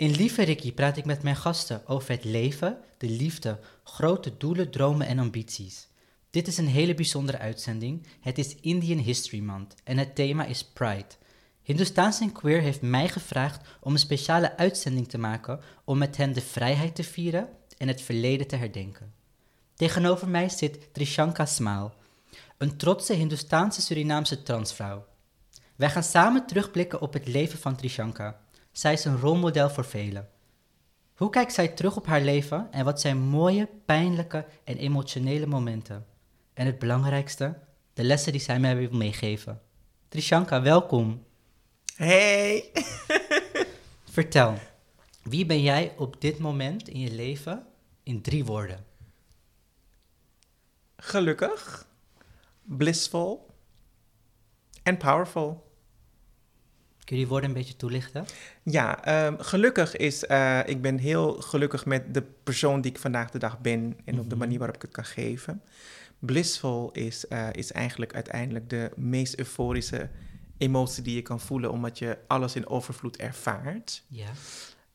In Lieve Ricky praat ik met mijn gasten over het leven, de liefde, grote doelen, dromen en ambities. Dit is een hele bijzondere uitzending. Het is Indian History Month en het thema is Pride. Hindustaans en Queer heeft mij gevraagd om een speciale uitzending te maken om met hen de vrijheid te vieren en het verleden te herdenken. Tegenover mij zit Trishanka Smaal, een trotse Hindustaanse Surinaamse transvrouw. Wij gaan samen terugblikken op het leven van Trishanka. Zij is een rolmodel voor velen. Hoe kijkt zij terug op haar leven en wat zijn mooie, pijnlijke en emotionele momenten? En het belangrijkste, de lessen die zij mij wil meegeven. Trishanka, welkom. Hey! Vertel, wie ben jij op dit moment in je leven in drie woorden? Gelukkig, blissful en powerful. Kun je die woorden een beetje toelichten? Ja, ehm, gelukkig is, uh, ik ben heel gelukkig met de persoon die ik vandaag de dag ben en op de Mhm. manier waarop ik het kan geven. Blissful is, eh, is eigenlijk uiteindelijk de meest euforische emotie die je kan voelen, omdat je alles in overvloed ervaart. Ja.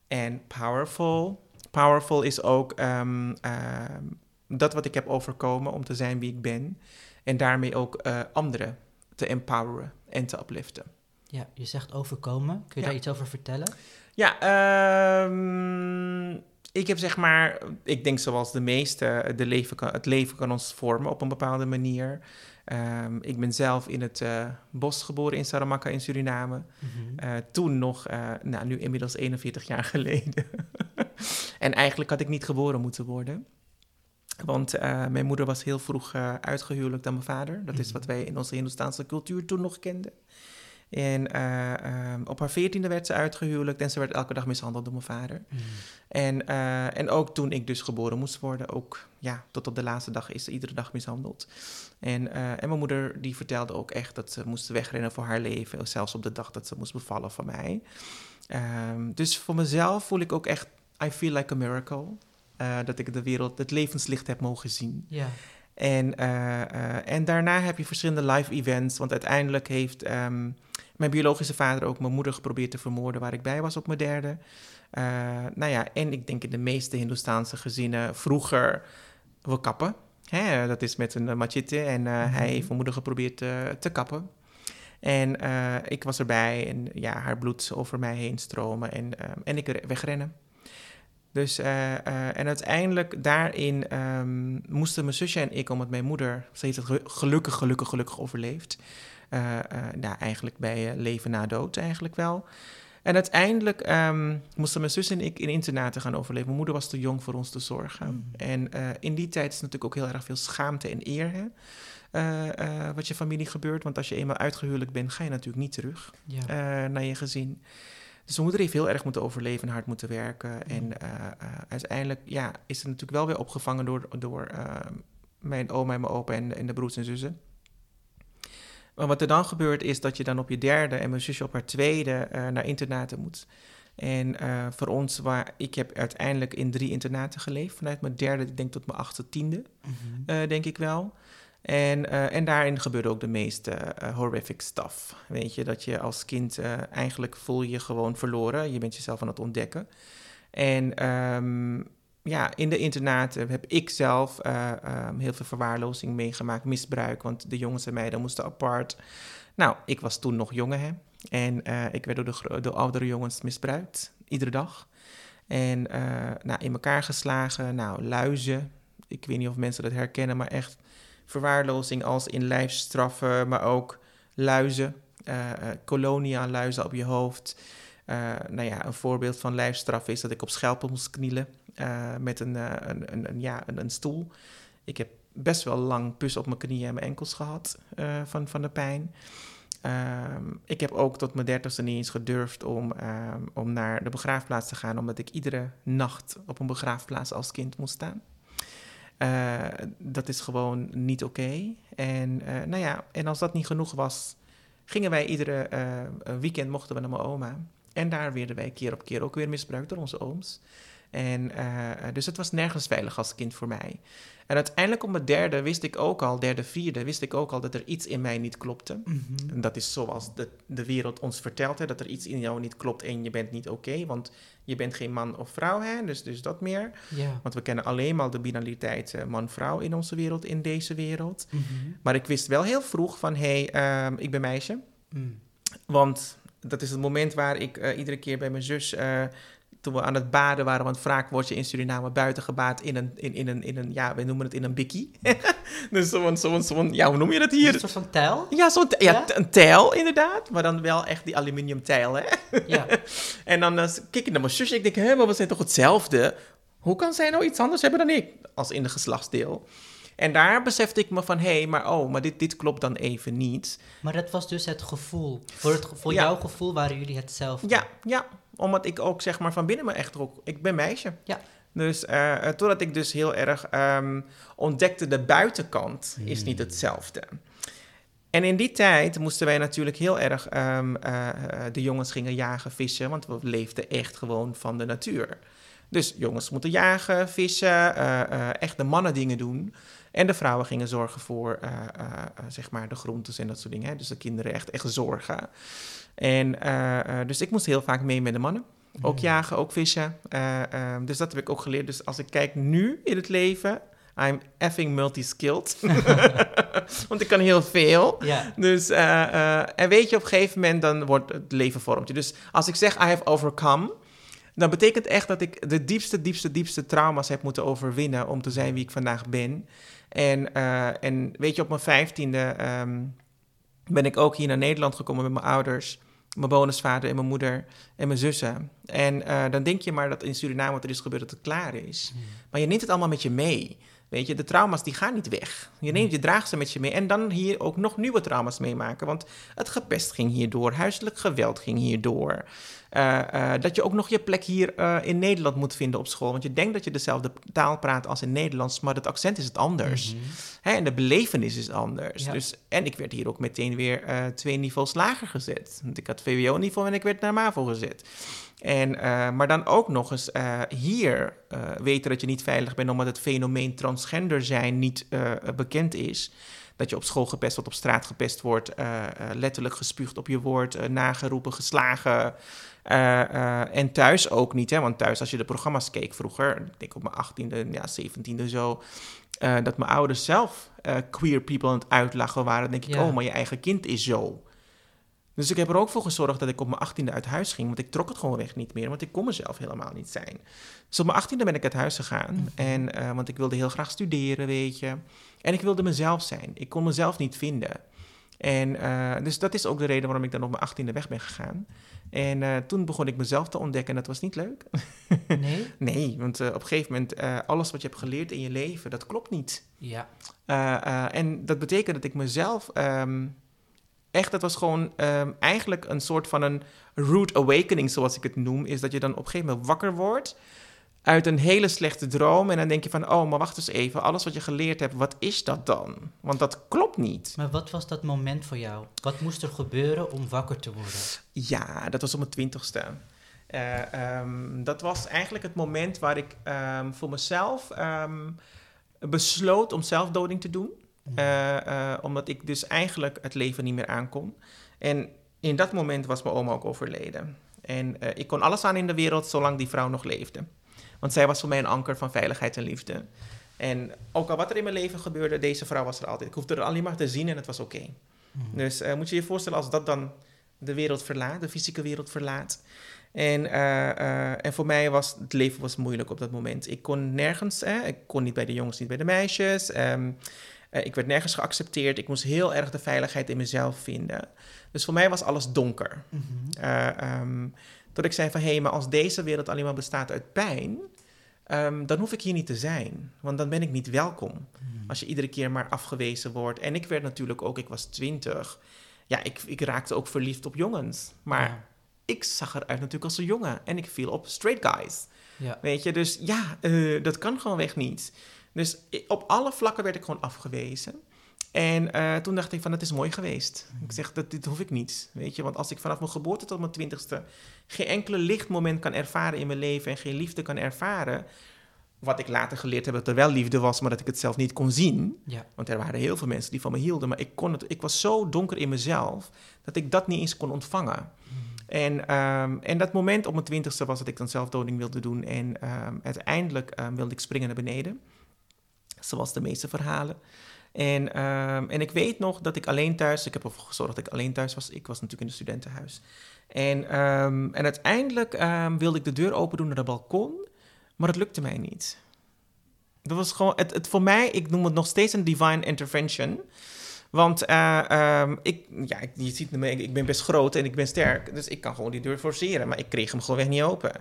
En powerful. Powerful is ook ehm, ehm, dat wat ik heb overkomen om te zijn wie ik ben. En daarmee ook eh, anderen te empoweren en te upliften. Ja, je zegt overkomen. Kun je Ja. daar iets over vertellen? Ja, ehm, ik heb zeg maar, ik denk zoals de meeste, de leven kan, het leven kan ons vormen op een bepaalde manier. Ehm, ik ben zelf in het eh, bos geboren in Saramaka in Suriname. Mhm. Eh, toen nog, eh, nou nu inmiddels 41 jaar geleden. en eigenlijk had ik niet geboren moeten worden. Want mijn moeder was heel vroeg eh, uitgehuwelijkd dan mijn vader. Dat is Mhm. wat wij in onze Hindoestaanse cultuur toen nog kenden. En eh, ehm, op haar veertiende werd ze uitgehuwelijkd en ze werd elke dag mishandeld door mijn vader. Mhm. En, eh, en ook toen ik dus geboren moest worden, ook ja, tot op de laatste dag is ze iedere dag mishandeld. En, eh, en mijn moeder die vertelde ook echt dat ze moest wegrennen voor haar leven, zelfs op de dag dat ze moest bevallen van mij. Ehm, dus voor mezelf voel ik ook echt, I feel like a miracle. dat ik de wereld, het levenslicht heb mogen zien. Ja. En, eh, eh, en daarna heb je verschillende live events. Want uiteindelijk heeft ehm, mijn biologische vader ook mijn moeder geprobeerd te vermoorden, waar ik bij was op mijn derde. Eh, nou ja, en ik denk in de meeste Hindoestaanse gezinnen vroeger we kappen. Hè, dat is met een machete. En eh, hij heeft mijn moeder geprobeerd te kappen. En ik was erbij en ja, haar bloed over mij heen stromen en, ehm, en ik re- wegrennen. Dus, eh, eh, en uiteindelijk daarin ehm, moesten mijn zusje en ik, omdat mijn moeder, ze heeft het ge- gelukkig, gelukkig, gelukkig overleefd. Eh, eh, nou, eigenlijk bij leven na dood eigenlijk wel. En uiteindelijk ehm, moesten mijn zus en ik in internaten gaan overleven. Mijn moeder was te jong voor ons te zorgen. Mm. En in die tijd is natuurlijk ook heel erg veel schaamte en eer, hè? Wat je familie gebeurt. Want als je eenmaal uitgehuwelijk bent, ga je natuurlijk niet terug Ja. naar je gezin. Dus mijn moeder heeft heel erg moeten overleven en hard moeten werken. En eh, eh, uiteindelijk ja, is ze natuurlijk wel weer opgevangen door, door eh, mijn oma en mijn opa en, en de broers en zussen. Maar wat er dan gebeurt is dat je dan op je derde en mijn zusje op haar tweede naar internaten moet. En voor ons, waar, ik heb uiteindelijk in drie internaten geleefd. Vanuit mijn derde, ik denk tot mijn achtste, tiende Mhm. denk ik wel. En, eh, en daarin gebeurde ook de meeste eh, horrific stuff. Weet je, dat je als kind eh, eigenlijk voel je gewoon verloren. Je bent jezelf aan het ontdekken. En ehm, ja, in de internaten heb ik zelf eh, ehm, heel veel verwaarlozing meegemaakt, misbruik. Want de jongens en meiden moesten apart. Nou, ik was toen nog jongen, hè. En ik werd door de, door oudere jongens misbruikt, iedere dag. En nou, in elkaar geslagen, nou, luizen. Ik weet niet of mensen dat herkennen, maar echt verwaarlozing als in lijfstraffen, maar ook luizen, eh, kolonia luizen op je hoofd. Eh, nou ja, een voorbeeld van lijfstraf is dat ik op schelpen moest knielen met een, een, een, een- ja, een, stoel. Ik heb best wel lang pus op mijn knieën en mijn enkels gehad eh, van, van de pijn. Ehm, ik heb ook tot mijn dertigste niet eens gedurfd om, ehm, om naar de begraafplaats te gaan, omdat ik iedere nacht op een begraafplaats als kind moest staan. Eh, dat is gewoon niet oké. En, eh, nou ja, en als dat niet genoeg was, gingen wij iedere eh, weekend mochten we naar mijn oma. En daar werden wij keer op keer ook weer misbruikt door onze ooms. En, uh, dus het was nergens veilig als kind voor mij. En uiteindelijk op mijn derde wist ik ook al, derde, vierde, wist ik ook al dat er iets in mij niet klopte. Mhm. En dat is zoals de, de wereld ons vertelt, hè, dat er iets in jou niet klopt en je bent niet oké, want je bent geen man of vrouw, hè, dus, dus dat meer. Ja. Want we kennen alleen maar de binaliteit uh, man-vrouw in onze wereld, in deze wereld. Mhm. Maar ik wist wel heel vroeg van, hé, hey, uh, ik ben meisje. Mm. Want dat is het moment waar ik uh, iedere keer bij mijn zus toen we aan het baden waren, want vaak word je in Suriname buiten gebaad in een, in, in een, in een ja, we noemen het in een bikkie. dus zo'n, zo'n, zo'n, ja, hoe noem je dat hier? Een soort van tijl? Ja, zo'n, ja, ja? een tijl inderdaad, maar dan wel echt die aluminium tijl, hè? ja. en dan uh, kijk ik naar mijn zusje, ik denk, hé, maar we zijn toch hetzelfde? Hoe kan zij nou iets anders hebben dan ik, als in de geslachtsdeel? En daar besefte ik me van, hé, hey, maar oh, maar dit, dit klopt dan even niet. Maar dat was dus het gevoel. Voor, het, voor ja. jouw gevoel waren jullie hetzelfde. Ja, ja, omdat ik ook zeg maar van binnen me echt ook, ik ben meisje. Ja. Dus uh, totdat ik dus heel erg um, ontdekte, de buitenkant is niet hetzelfde. En in die tijd moesten wij natuurlijk heel erg, um, uh, de jongens gingen jagen, vissen, want we leefden echt gewoon van de natuur. Dus jongens moeten jagen, vissen, uh, echt de mannen dingen doen. En de vrouwen gingen zorgen voor, uh, uh, zeg maar, de groentes en dat soort dingen. Hè? Dus de kinderen echt, echt zorgen. En dus ik moest heel vaak mee met de mannen. Ook jagen, ook vissen. Um, dus dat heb ik ook geleerd. Dus als ik kijk nu in het leven, I'm effing multi-skilled. Want ik kan heel veel. Dus, en weet je, op een gegeven moment dan wordt het leven vormt je. Dus als ik zeg I have overcome, dan betekent echt dat ik de diepste, diepste, diepste trauma's heb moeten overwinnen om te zijn wie ik vandaag ben. En, uh, en weet je, op mijn vijftiende um, ben ik ook hier naar Nederland gekomen met mijn ouders, mijn bonusvader en mijn moeder en mijn zussen. En uh, dan denk je maar dat in Suriname wat er is gebeurd, dat het klaar is. Hmm. Maar je neemt het allemaal met je mee. Weet je, de trauma's die gaan niet weg. Je neemt, je draagt ze met je mee. En dan hier ook nog nieuwe trauma's meemaken. Want het gepest ging hierdoor, huiselijk geweld ging hierdoor. Uh, uh, dat je ook nog je plek hier uh, in Nederland moet vinden op school. Want je denkt dat je dezelfde taal praat als in Nederlands, maar het accent is het anders. Mhm. Hè, en de belevenis is anders. Ja. Dus, en ik werd hier ook meteen weer twee niveaus lager gezet. Want ik had VWO-niveau en ik werd naar MAVO gezet. En, maar dan ook nog eens hier weten dat je niet veilig bent omdat het fenomeen transgender zijn niet bekend is dat je op school gepest wordt, op straat gepest wordt, uh, uh, letterlijk gespuugd op je woord, uh, nageroepen, geslagen. En thuis ook niet, hè? want thuis als je de programma's keek vroeger, ik denk op mijn 18e, ja, 17e zo, dat mijn ouders zelf queer people aan het uitlachen waren, dan denk ik, Ja. oh, maar je eigen kind is zo. Dus ik heb er ook voor gezorgd dat ik op mijn achttiende uit huis ging. Want ik trok het gewoon echt niet meer. Want ik kon mezelf helemaal niet zijn. Dus op mijn achttiende ben ik uit huis gegaan. En, uh, want ik wilde heel graag studeren, weet je. En ik wilde mezelf zijn. Ik kon mezelf niet vinden. En uh, dus dat is ook de reden waarom ik dan op mijn achttiende weg ben gegaan. En uh, toen begon ik mezelf te ontdekken en dat was niet leuk. Nee? nee, want uh, op een gegeven moment, uh, alles wat je hebt geleerd in je leven, dat klopt niet. Ja. En dat betekent dat ik mezelf um, echt, dat was gewoon um, eigenlijk een soort van een root awakening, zoals ik het noem, is dat je dan op een gegeven moment wakker wordt uit een hele slechte droom en dan denk je van, oh, maar wacht eens even, alles wat je geleerd hebt, wat is dat dan? Want dat klopt niet. Maar wat was dat moment voor jou? Wat moest er gebeuren om wakker te worden? Ja, dat was op mijn twintigste. Uh, um, dat was eigenlijk het moment waar ik um, voor mezelf um, besloot om zelfdoding te doen. Uh, uh, omdat ik dus eigenlijk het leven niet meer aankon. En in dat moment was mijn oma ook overleden. En ik kon alles aan in de wereld zolang die vrouw nog leefde. Want zij was voor mij een anker van veiligheid en liefde. En ook al wat er in mijn leven gebeurde, deze vrouw was er altijd. Ik hoefde er alleen maar te zien en het was oké. Okay. Mm. Dus moet je je voorstellen als dat dan de wereld verlaat, de fysieke wereld verlaat. En, uh, uh, en voor mij was het leven was moeilijk op dat moment. Ik kon nergens, eh, ik kon niet bij de jongens, niet bij de meisjes. Um, uh, ik werd nergens geaccepteerd. Ik moest heel erg de veiligheid in mezelf vinden. Dus voor mij was alles donker. Mm -hmm. um, tot ik zei van, hé, hey, maar als deze wereld alleen maar bestaat uit pijn... Um, dan hoef ik hier niet te zijn, want dan ben ik niet welkom. Mm. -hmm. Als je iedere keer maar afgewezen wordt. En ik werd natuurlijk ook, ik was twintig. Ja, ik, ik raakte ook verliefd op jongens. Maar ja ik zag eruit natuurlijk als een jongen en ik viel op straight guys. Ja. Weet je, dus ja, uh, dat kan gewoon weg niet. Dus op alle vlakken werd ik gewoon afgewezen. En eh, toen dacht ik van, het is mooi geweest. Ik zeg, dat, dit hoef ik niet, weet je. Want als ik vanaf mijn geboorte tot mijn twintigste geen enkele lichtmoment kan ervaren in mijn leven en geen liefde kan ervaren, wat ik later geleerd heb dat er wel liefde was, maar dat ik het zelf niet kon zien. Ja. Want er waren heel veel mensen die van me hielden, maar ik, kon het, ik was zo donker in mezelf dat ik dat niet eens kon ontvangen. En, ehm, en dat moment op mijn twintigste was dat ik dan zelfdoding wilde doen. En ehm, uiteindelijk ehm, wilde ik springen naar beneden. Zoals de meeste verhalen. En, ehm, en ik weet nog dat ik alleen thuis, ik heb ervoor gezorgd dat ik alleen thuis was. Ik was natuurlijk in een studentenhuis. En, ehm, en uiteindelijk ehm, wilde ik de deur open doen naar het balkon, maar het lukte mij niet. Dat was gewoon, het, het voor mij, ik noem het nog steeds een divine intervention. Want eh, ik, ja, je ziet me, ik, ik ben best groot en ik ben sterk. Dus ik kan gewoon die deur forceren. Maar ik kreeg hem gewoon weg niet open.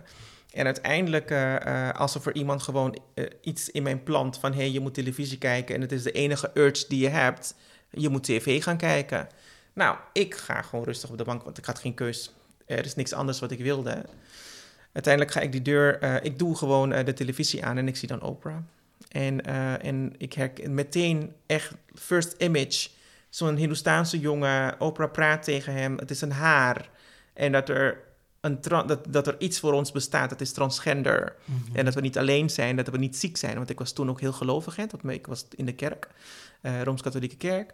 En uiteindelijk, eh, als er voor iemand gewoon eh, iets in mijn plant van... hé, hey, je moet televisie kijken en het is de enige urge die je hebt... je moet tv gaan kijken. Nou, ik ga gewoon rustig op de bank, want ik had geen keus. Er is niks anders wat ik wilde. Uiteindelijk ga ik die deur... ik doe gewoon de televisie aan en ik zie dan Oprah. En, en ik herken meteen echt first image... zo'n Hindoestaanse jongen, Oprah praat tegen hem... het is een haar en dat er... Een dat, dat er iets voor ons bestaat, dat is transgender. Mhm. En dat we niet alleen zijn, dat we niet ziek zijn. Want ik was toen ook heel gelovig, hè, me- ik was in de kerk, eh Rooms-Katholieke kerk.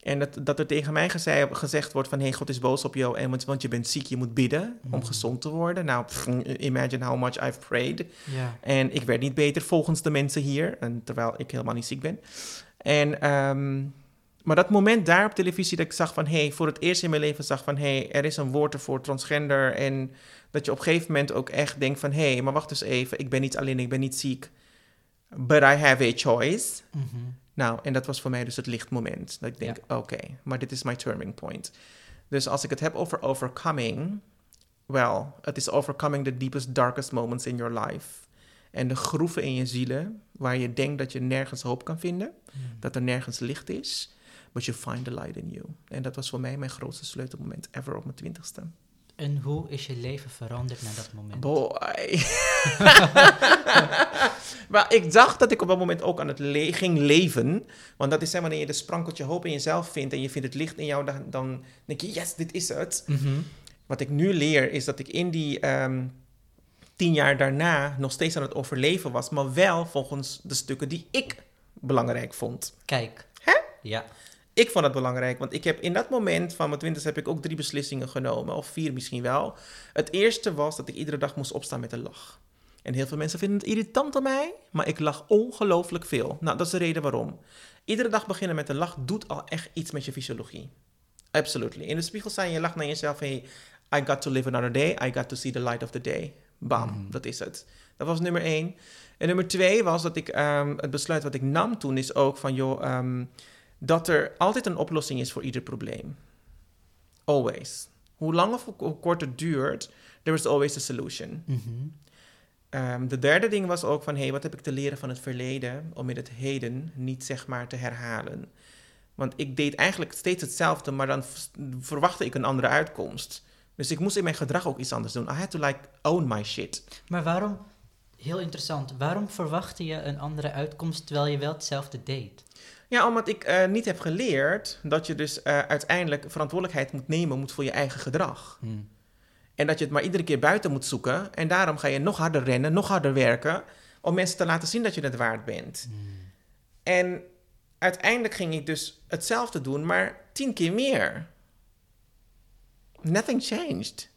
En dat, dat er tegen mij gezei- gezegd wordt van... hey, God is boos op jou, en want, want je bent ziek, je moet bidden om Mhm. gezond te worden. Nou, pff, imagine how much I've prayed. En ik werd niet beter volgens de mensen hier, en terwijl ik helemaal niet ziek ben. En, ehm, maar dat moment daar op televisie dat ik zag van... hey, voor het eerst in mijn leven zag van... hey, er is een woord ervoor, transgender. En dat je op een gegeven moment ook echt denkt van... hé, hey, maar wacht eens even, ik ben niet alleen, ik ben niet ziek. But I have a choice. Mhm. Nou, en dat was voor mij dus het lichtmoment. Dat ik denk, oké, maar dit is my turning point. Dus als ik het heb over overcoming... Well, het is overcoming the deepest, darkest moments in your life. En de groeven in je zielen, waar je denkt dat je nergens hoop kan vinden, dat er nergens licht is, but you find the light in you. En dat was voor mij mijn grootste sleutelmoment ever op mijn twintigste. En hoe is je leven veranderd na dat moment? Boy. maar ik dacht dat ik op dat moment ook aan het le- ging leven. Want dat is zeg maar, wanneer je de sprankeltje hoop in jezelf vindt en je vindt het licht in jou, dan, dan denk je, yes, dit is het. Mhm. Wat ik nu leer is dat ik in die ehm, tien jaar daarna nog steeds aan het overleven was, maar wel volgens de stukken die ik belangrijk vond. Kijk. Hè? Ja. Ik vond het belangrijk, want ik heb in dat moment van mijn twintig heb ik ook drie beslissingen genomen, of vier misschien wel. Het eerste was dat ik iedere dag moest opstaan met een lach. En heel veel mensen vinden het irritant aan mij, maar ik lach ongelooflijk veel. Nou, dat is de reden waarom. Iedere dag beginnen met een lach doet al echt iets met je fysiologie. Absolutely. In de spiegel en je lacht naar jezelf. Hey, I got to live another day. I got to see the light of the day. Bam, dat is het. Dat was nummer één. En nummer twee was dat ik ehm, het besluit wat ik nam toen is ook van joh, ehm, dat er altijd een oplossing is voor ieder probleem. Always. Hoe lang of hoe kort het duurt, there is always a solution. Mhm. Ehm, de derde ding was ook van, hé, hey, wat heb ik te leren van het verleden om in het heden niet zeg maar te herhalen? Want ik deed eigenlijk steeds hetzelfde, maar dan verwachtte ik een andere uitkomst. Dus ik moest in mijn gedrag ook iets anders doen. I had to like own my shit. Maar waarom, heel interessant, waarom verwachtte je een andere uitkomst terwijl je wel hetzelfde deed? Ja, omdat ik eh, niet heb geleerd dat je dus eh, uiteindelijk verantwoordelijkheid moet nemen moet voor je eigen gedrag. Hm. En dat je het maar iedere keer buiten moet zoeken. En daarom ga je nog harder rennen, nog harder werken. Om mensen te laten zien dat je het waard bent. En uiteindelijk ging ik dus hetzelfde doen, maar tien keer meer. Nothing changed.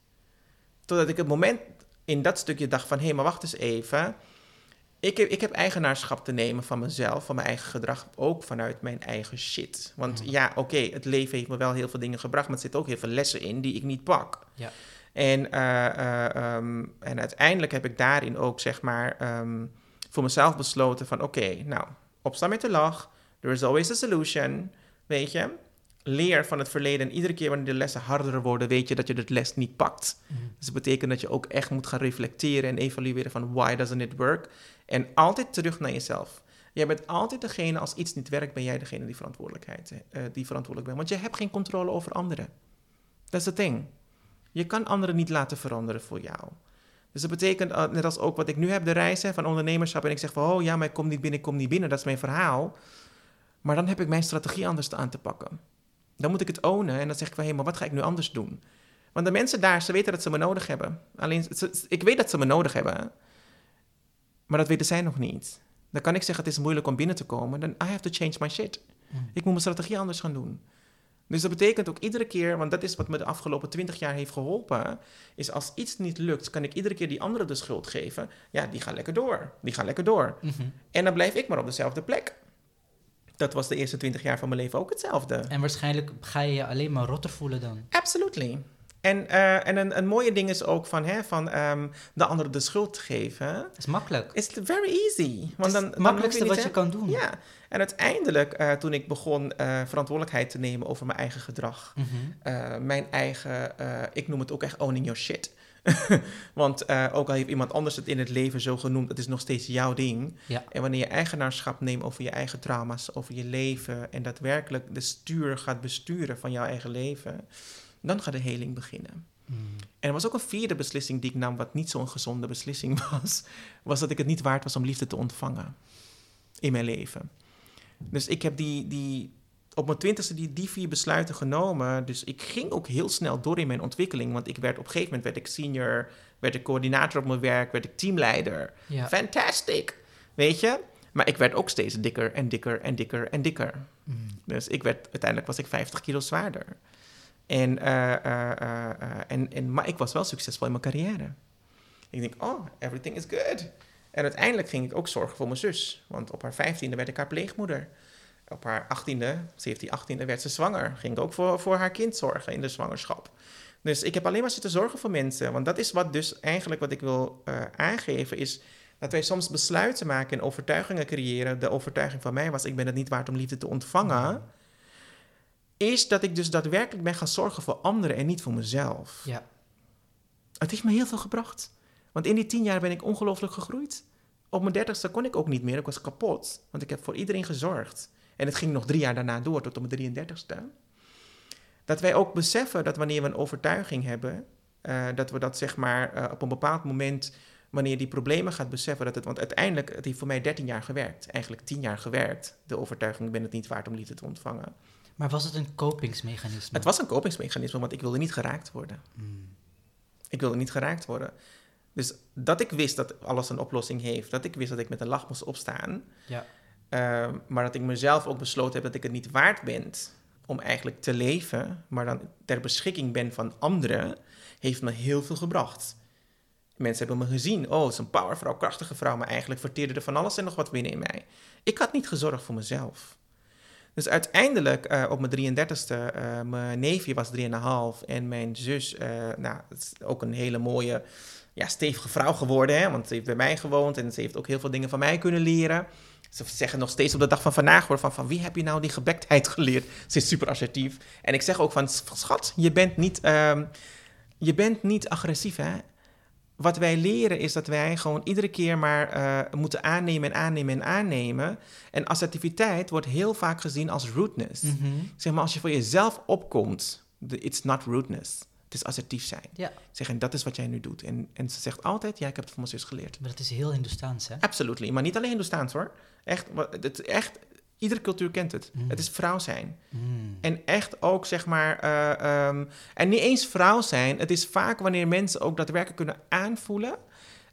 Totdat ik het moment in dat stukje dacht van... hé, hey, maar wacht eens even. Ik heb, ik heb eigenaarschap te nemen van mezelf, van mijn eigen gedrag. Ook vanuit mijn eigen shit. Want ja, oké, het leven heeft me wel heel veel dingen gebracht... maar er zitten ook heel veel lessen in die ik niet pak. Ja. En, eh, eh, ehm, en uiteindelijk heb ik daarin ook, zeg maar, ehm, voor mezelf besloten van... oké, nou, opstaan met de lach. There is always a solution, weet je. Leer van het verleden. En iedere keer wanneer de lessen harder worden, weet je dat je de les niet pakt. Mhm. Dus dat betekent dat je ook echt moet gaan reflecteren en evalueren van why doesn't it work? En altijd terug naar jezelf. Jij bent altijd degene, als iets niet werkt, ben jij degene die, verantwoordelijkheid, eh, die verantwoordelijk bent. Want je hebt geen controle over anderen. Dat is het ding. Je kan anderen niet laten veranderen voor jou. Dus dat betekent, eh, net als ook wat ik nu heb, de reis hè, van ondernemerschap. En ik zeg van, oh ja, maar ik kom niet binnen, ik kom niet binnen. Dat is mijn verhaal. Maar dan heb ik mijn strategie anders aan te pakken. Dan moet ik het ownen en dan zeg ik van... hé, maar wat ga ik nu anders doen? Want de mensen daar, ze weten dat ze me nodig hebben. Alleen, ik weet dat ze me nodig hebben. Maar dat weten zij nog niet. Dan kan ik zeggen, het is moeilijk om binnen te komen. Dan I have to change my shit. Mm. Ik moet mijn strategie anders gaan doen. Dus dat betekent ook iedere keer, want dat is wat me de afgelopen twintig jaar heeft geholpen, is als iets niet lukt, kan ik iedere keer die andere de schuld geven. Ja, die gaan lekker door. Die gaan lekker door. Mhm. En dan blijf ik maar op dezelfde plek. Dat was de eerste twintig jaar van mijn leven ook hetzelfde. En waarschijnlijk ga je je alleen maar rotter voelen dan. Absolutely. En, uh, en een, een mooie ding is ook van, hè, van um, de andere de schuld geven. Dat is makkelijk. Is very easy. Want dan, het makkelijkste wat je kan doen. Ja. En uiteindelijk, uh, toen ik begon uh, verantwoordelijkheid te nemen over mijn eigen gedrag, mm -hmm. mijn eigen, ik noem het ook echt owning your shit. Want ook al heeft iemand anders het in het leven zo genoemd, het is nog steeds jouw ding. Ja. En wanneer je eigenaarschap neemt over je eigen trauma's, over je leven en daadwerkelijk de stuur gaat besturen van jouw eigen leven, dan gaat de heling beginnen. Mm. En er was ook een vierde beslissing die ik nam, wat niet zo'n gezonde beslissing was, was dat ik het niet waard was om liefde te ontvangen in mijn leven. Dus ik heb die, die, op mijn twintigste die, die vier besluiten genomen. Dus ik ging ook heel snel door in mijn ontwikkeling. Want ik werd op een gegeven moment werd ik senior, werd ik coördinator op mijn werk, werd ik teamleider. Ja. Fantastic, weet je? Maar ik werd ook steeds dikker en dikker en dikker en dikker. Mm. Dus ik werd, uiteindelijk was ik 50 kilo zwaarder. En, uh, uh, en, en, maar ik was wel succesvol in mijn carrière. Ik denk, oh, everything is good. En uiteindelijk ging ik ook zorgen voor mijn zus. Want op haar vijftiende werd ik haar pleegmoeder. Op haar achttiende, die achttiende, werd ze zwanger. Ging ik ook voor, voor haar kind zorgen in de zwangerschap. Dus ik heb alleen maar zitten zorgen voor mensen. Want dat is wat dus eigenlijk wat ik wil aangeven is... dat wij soms besluiten maken en overtuigingen creëren. De overtuiging van mij was, ik ben het niet waard om liefde te ontvangen is dat ik dus daadwerkelijk ben gaan zorgen voor anderen en niet voor mezelf. Ja. Het heeft me heel veel gebracht. Want in die tien jaar ben ik ongelooflijk gegroeid. Op mijn dertigste kon ik ook niet meer. Ik was kapot. Want ik heb voor iedereen gezorgd. En het ging nog drie jaar daarna door, tot op mijn 33ste. Dat wij ook beseffen dat wanneer we een overtuiging hebben, uh, dat we dat zeg maar uh, op een bepaald moment, wanneer die problemen gaat beseffen, dat het, want uiteindelijk, het heeft voor mij 13 jaar gewerkt, eigenlijk 10 jaar gewerkt, de overtuiging, ik ben het niet waard om liefde te ontvangen. Maar was het een kopingsmechanisme? Het was een kopingsmechanisme, want ik wilde niet geraakt worden. Hmm. Ik wilde niet geraakt worden. Dus dat ik wist dat alles een oplossing heeft, dat ik wist dat ik met een lach moest opstaan, ja. Uh, maar dat ik mezelf ook besloten heb dat ik het niet waard ben om eigenlijk te leven, maar dan ter beschikking ben van anderen, heeft me heel veel gebracht. Mensen hebben me gezien, oh, het is een powervrouw, krachtige vrouw, maar eigenlijk verteerde er van alles en nog wat binnen in mij. Ik had niet gezorgd voor mezelf. Dus uiteindelijk, uh, op mijn 33ste, uh, eh, mijn neefje was 3,5 en mijn zus, uh, nou, is ook een hele mooie, ja, stevige vrouw geworden, hè, want ze heeft bij mij gewoond en ze heeft ook heel veel dingen van mij kunnen leren. Ze zeggen nog steeds op de dag van vandaag hoor, van, van wie heb je nou die gebektheid geleerd? Ze is super assertief. En ik zeg ook van, schat, je bent niet, um, je bent niet agressief hè wat wij leren is dat wij gewoon iedere keer maar uh, moeten aannemen en aannemen en aannemen. En assertiviteit wordt heel vaak gezien als rudeness. Mm Zeg maar, als je voor jezelf opkomt, it's not rudeness. Het is assertief zijn. Ja. Zeg, en dat is wat jij nu doet. En, en ze zegt altijd, ja, ik heb het van mijn zus geleerd. Maar dat is heel Hindoestaans, hè? Absolutely. Maar niet alleen Hindoestaans, hoor. Echt, het, echt Iedere cultuur kent het. Mm. Het is vrouw zijn. Mm. En echt ook, zeg maar... Uh, um, en niet eens vrouw zijn. Het is vaak wanneer mensen ook daadwerkelijk kunnen aanvoelen...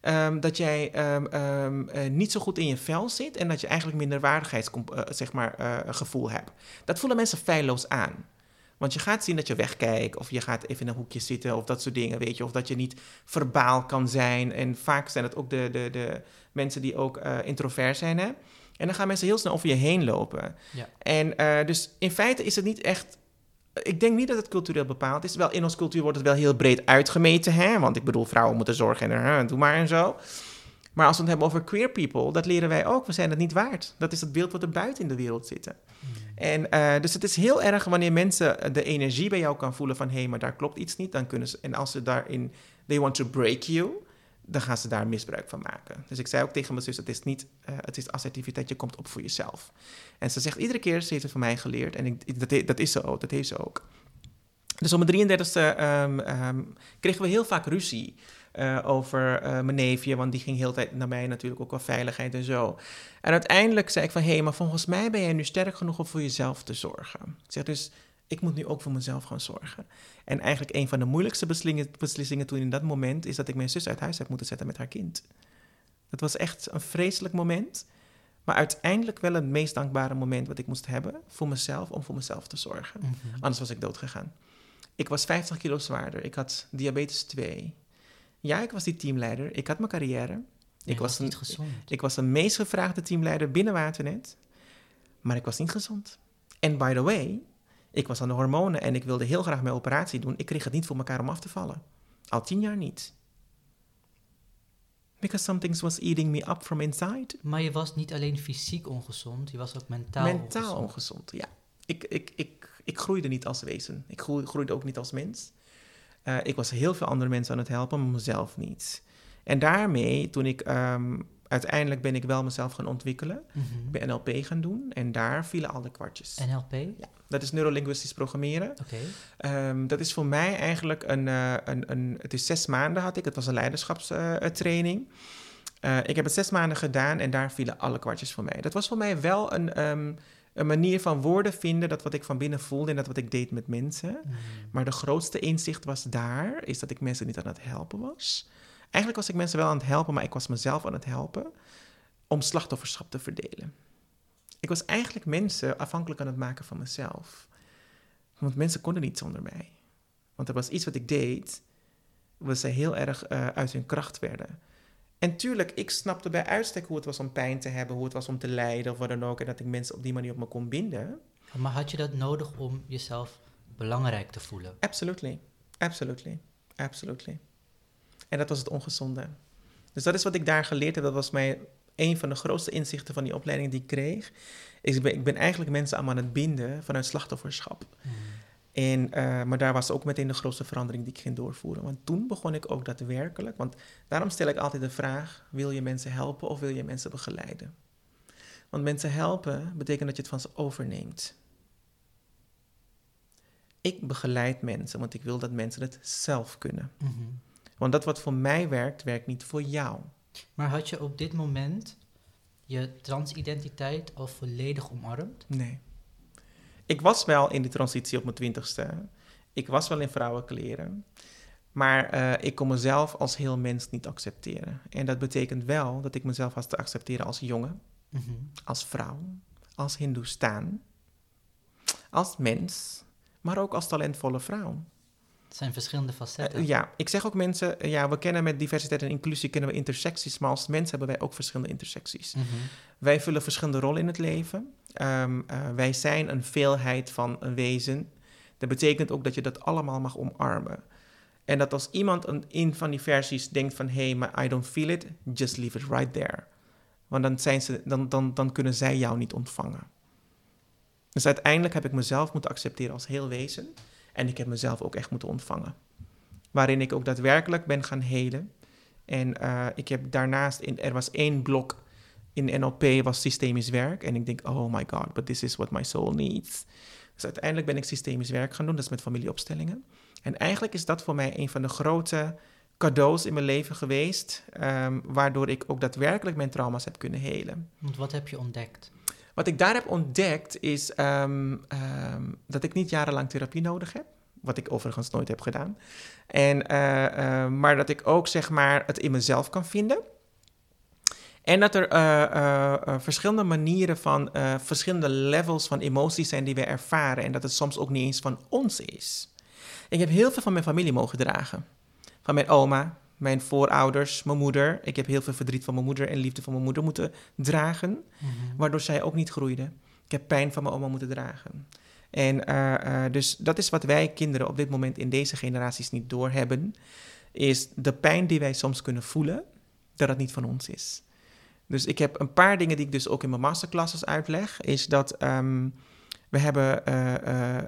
Um, dat jij um, uh, niet zo goed in je vel zit... en dat je eigenlijk minderwaardigheidsgevoel uh, zeg maar, gevoel hebt. Dat voelen mensen feilloos aan. Want je gaat zien dat je wegkijkt... of je gaat even in een hoekje zitten of dat soort dingen, weet je. Of dat je niet verbaal kan zijn. En vaak zijn het ook de, de, de mensen die ook introvert zijn, hè... En dan gaan mensen heel snel over je heen lopen. Ja. En uh, dus in feite is het niet echt. Ik denk niet dat het cultureel bepaald is. Wel, in onze cultuur wordt het wel heel breed uitgemeten. Hè? Want ik bedoel, vrouwen moeten zorgen en uh, doe maar en zo. Maar als we het hebben over queer people, dat leren wij ook. We zijn het niet waard. Dat is het beeld wat er buiten in de wereld zit. Mm. En uh, dus het is heel erg wanneer mensen de energie bij jou kan voelen van... hé, hey, maar daar klopt iets niet. Dan kunnen ze, en als ze daarin... They want to break you dan gaan ze daar misbruik van maken. Dus ik zei ook tegen mijn zus, het is niet, uh, het is assertiviteit, je komt op voor jezelf. En ze zegt iedere keer, ze heeft het van mij geleerd. En ik, dat, dat is ze ook, dat heeft ze ook. Dus op mijn 33e um, um, kregen we heel vaak ruzie. eh, over eh, mijn neefje, want die ging heel tijd naar mij natuurlijk ook wel veiligheid en zo. En uiteindelijk zei ik van, hé, hey, maar volgens mij ben jij nu sterk genoeg om voor jezelf te zorgen. Ik zeg dus, ik moet nu ook voor mezelf gaan zorgen. En eigenlijk een van de moeilijkste beslissingen, beslissingen toen in dat moment is dat ik mijn zus uit huis heb moeten zetten met haar kind. Dat was echt een vreselijk moment. Maar uiteindelijk wel het meest dankbare moment wat ik moest hebben voor mezelf, om voor mezelf te zorgen. Mhm. Anders was ik dood gegaan. Ik was 50 kilo zwaarder. Ik had diabetes 2. Ja, ik was die teamleider. Ik had mijn carrière. Ik was, niet gezond. ik was de meest gevraagde teamleider binnen Waternet. Maar ik was niet gezond. En by the way, ik was aan de hormonen en ik wilde heel graag mijn operatie doen. Ik kreeg het niet voor elkaar om af te vallen. Al tien jaar niet. Because something was eating me up from inside. Maar je was niet alleen fysiek ongezond, je was ook mentaal, Mentaal ongezond. ongezond, ja. Ik, ik, ik, ik groeide niet als wezen. Ik groei- groeide ook niet als mens. Eh, ik was heel veel andere mensen aan het helpen, maar mezelf niet. En daarmee, toen ik ehm, uiteindelijk ben ik wel mezelf gaan ontwikkelen. Mhm. Ik ben NLP gaan doen en daar vielen alle kwartjes. NLP? Ja, dat is neurolinguistisch programmeren. Oké. Ehm, dat is voor mij eigenlijk een, eh, een, een... Het is zes maanden had ik. Het was een leiderschapstraining. Eh, ik heb het zes maanden gedaan en daar vielen alle kwartjes voor mij. Dat was voor mij wel een, ehm, een manier van woorden vinden... dat wat ik van binnen voelde en dat wat ik deed met mensen. Mhm. Maar de grootste inzicht was daar... is dat ik mensen niet aan het helpen was. Eigenlijk was ik mensen wel aan het helpen... maar ik was mezelf aan het helpen... om slachtofferschap te verdelen. Ik was eigenlijk mensen afhankelijk aan het maken van mezelf... Want mensen konden niet zonder mij. Want er was iets wat ik deed, waar ze heel erg eh, uit hun kracht werden. En tuurlijk, ik snapte bij uitstek hoe het was om pijn te hebben, hoe het was om te lijden of wat dan ook. En dat ik mensen op die manier op me kon binden. Maar had je dat nodig om jezelf belangrijk te voelen? Absolutely. Absolutely. Absolutely. En dat was het ongezonde. Dus dat is wat ik daar geleerd heb. Dat was mij een van de grootste inzichten van die opleiding die ik kreeg. Is ik, ben, ik ben eigenlijk mensen aan het binden vanuit slachtofferschap. Mhm. En, eh, maar daar was ook meteen de grootste verandering die ik ging doorvoeren. Want toen begon ik ook daadwerkelijk. Want daarom stel ik altijd de vraag: wil je mensen helpen of wil je mensen begeleiden? Want mensen helpen betekent dat je het van ze overneemt. Ik begeleid mensen, want ik wil dat mensen het zelf kunnen. Mhm. Want dat wat voor mij werkt, werkt niet voor jou. Maar had je op dit moment je transidentiteit al volledig omarmd? Nee. Ik was wel in die transitie op mijn twintigste. Ik was wel in vrouwenkleren. Maar eh, ik kon mezelf als heel mens niet accepteren. En dat betekent wel dat ik mezelf was te accepteren als jongen, Mhm. als vrouw, als Hindoestaan, als mens, maar ook als talentvolle vrouw. Het zijn verschillende facetten. Eh, ja, ik zeg ook mensen, eh, ja, we kennen met diversiteit en inclusie kennen we intersecties, maar als mens hebben wij ook verschillende intersecties. Mhm. Wij vullen verschillende rollen in het leven. Ehm, eh, wij zijn een veelheid van een wezen. Dat betekent ook dat je dat allemaal mag omarmen. En dat als iemand een, in van die versies denkt van... hé, hey, maar I don't feel it, just leave it right there. Want dan, zijn ze, dan, dan, dan kunnen zij jou niet ontvangen. Dus uiteindelijk heb ik mezelf moeten accepteren als heel wezen. En ik heb mezelf ook echt moeten ontvangen. Waarin ik ook daadwerkelijk ben gaan helen. En eh, ik heb daarnaast, in, er was één blok in NLP was systemisch werk. En ik denk, oh my god, but this is what my soul needs. Dus uiteindelijk ben ik systemisch werk gaan doen, dat is met familieopstellingen. En eigenlijk is dat voor mij een van de grote cadeaus in mijn leven geweest, ehm, waardoor ik ook daadwerkelijk mijn trauma's heb kunnen helen. Want wat heb je ontdekt? Wat ik daar heb ontdekt is ehm, ehm, dat ik niet jarenlang therapie nodig heb. Wat ik overigens nooit heb gedaan. En, eh, eh, maar dat ik ook zeg maar het in mezelf kan vinden. En dat er eh, verschillende manieren van, verschillende levels van emoties zijn die we ervaren. En dat het soms ook niet eens van ons is. Ik heb heel veel van mijn familie mogen dragen. Van mijn oma, mijn voorouders, mijn moeder. Ik heb heel veel verdriet van mijn moeder en liefde van mijn moeder moeten dragen. Mhm. Waardoor zij ook niet groeide. Ik heb pijn van mijn oma moeten dragen. En eh, eh, dus dat is wat wij kinderen op dit moment in deze generaties niet doorhebben. Is de pijn die wij soms kunnen voelen, dat het niet van ons is. Dus ik heb een paar dingen die ik dus ook in mijn masterclasses uitleg. Is dat ehm, we hebben eh,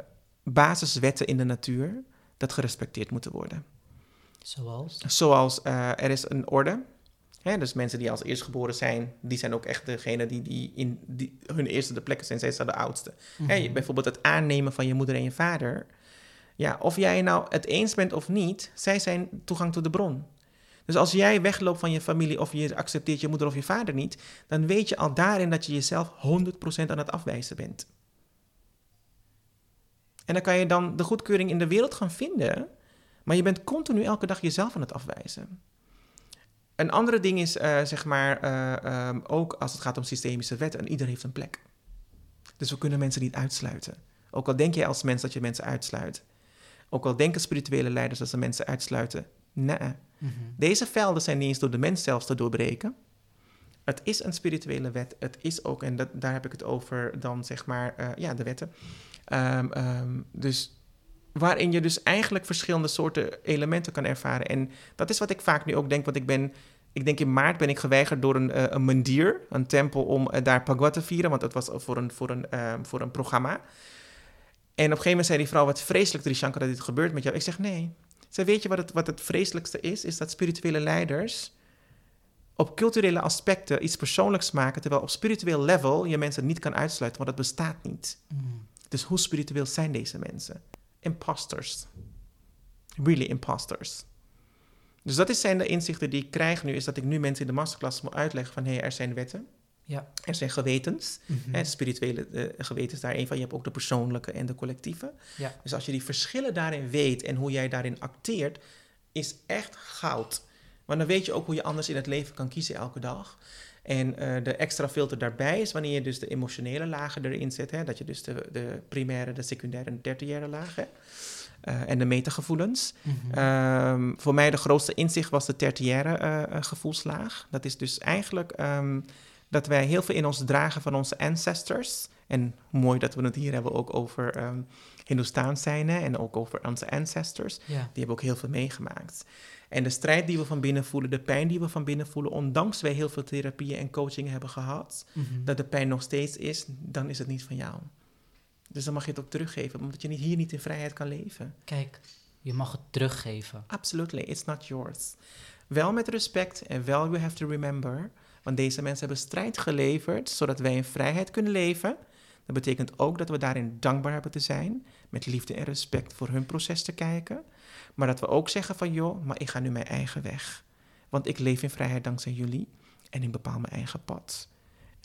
basiswetten in de natuur dat gerespecteerd moeten worden. Zoals? Zoals eh, er is een orde. Hè, dus mensen die als eerstgeboren zijn, die zijn ook echt degene die, die in die, hun eerste de plekken zijn. Zij zijn de oudste. Hè, Mhm. bijvoorbeeld het aannemen van je moeder en je vader. Ja, of jij nou het eens bent of niet, zij zijn toegang tot de bron. Dus als jij wegloopt van je familie of je accepteert je moeder of je vader niet, dan weet je al daarin dat je jezelf 100% aan het afwijzen bent. En dan kan je dan de goedkeuring in de wereld gaan vinden, maar je bent continu elke dag jezelf aan het afwijzen. Een andere ding is, uh, zeg maar, uh, um, ook als het gaat om systemische wetten, en ieder heeft een plek. Dus we kunnen mensen niet uitsluiten. Ook al denk je als mens dat je mensen uitsluit. Ook al denken spirituele leiders dat ze mensen uitsluiten. Nee. Mm Deze velden zijn niet eens door de mens zelfs te doorbreken. Het is een spirituele wet. Het is ook, en dat, daar heb ik het over dan, zeg maar, uh, ja, de wetten. Um, um, dus waarin je dus eigenlijk verschillende soorten elementen kan ervaren. En dat is wat ik vaak nu ook denk, want ik ben... Ik denk in maart ben ik geweigerd door een, uh, een mandir, een tempel, om uh, daar Pagwa te vieren. Want dat was voor een, voor een, uh, voor een programma. En op een gegeven moment zei die vrouw, wat vreselijk, Trishanka, dat dit gebeurt met jou. Ik zeg, nee. Zij weet je wat het, wat het vreselijkste is? Is dat spirituele leiders op culturele aspecten iets persoonlijks maken, terwijl op spiritueel level je mensen niet kan uitsluiten, want dat bestaat niet. Mm. Dus hoe spiritueel zijn deze mensen? Imposters. Really imposters. Dus dat zijn de inzichten die ik krijg nu, is dat ik nu mensen in de masterclass moet uitleggen van hé, hey, er zijn wetten. Ja. Er zijn gewetens, mm-hmm. hè, spirituele uh, gewetens daar een van. Je hebt ook de persoonlijke en de collectieve. Ja. Dus als je die verschillen daarin weet en hoe jij daarin acteert, is echt goud. Want dan weet je ook hoe je anders in het leven kan kiezen elke dag. En uh, de extra filter daarbij is wanneer je dus de emotionele lagen erin zet. Hè, dat je dus de, de primaire, de secundaire en de tertiaire lagen. Uh, en de metagevoelens. Um, voor mij de grootste inzicht was de tertiaire uh, gevoelslaag. Dat is dus eigenlijk um, dat wij heel veel in ons dragen van onze ancestors. En mooi dat we het hier hebben ook over um, Hindoestaans zijn hè, en ook over onze ancestors. Yeah. Die hebben ook heel veel meegemaakt. En de strijd die we van binnen voelen, de pijn die we van binnen voelen, ondanks wij heel veel therapieën en coaching hebben gehad, mm-hmm. dat de pijn nog steeds is, dan is het niet van jou. Dus dan mag je het ook teruggeven, omdat je niet, hier niet in vrijheid kan leven. Kijk, je mag het teruggeven. Absolutely, it's not yours. Wel met respect en wel you have to remember, want deze mensen hebben strijd geleverd, zodat wij in vrijheid kunnen leven. Dat betekent ook dat we daarin dankbaar hebben te zijn, met liefde en respect voor hun proces te kijken. Maar dat we ook zeggen van joh, maar ik ga nu mijn eigen weg. Want ik leef in vrijheid dankzij jullie en ik bepaal mijn eigen pad.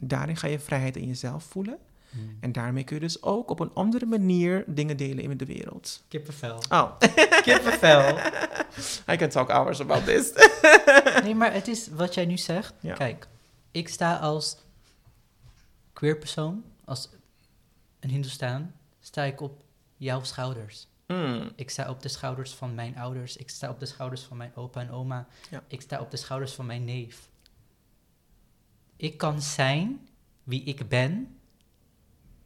Daarin ga je vrijheid in jezelf voelen. Hmm. En daarmee kun je dus ook op een andere manier dingen delen in de wereld. Kippenvel. Oh. Kippenvel. I can talk hours about this. nee, maar het is wat jij nu zegt. Ja. Kijk, ik sta als queer persoon, als een Hindoestaan, sta ik op jouw schouders. Mm. Ik sta op de schouders van mijn ouders. Ik sta op de schouders van mijn opa en oma. Ja. Ik sta op de schouders van mijn neef. Ik kan zijn wie ik ben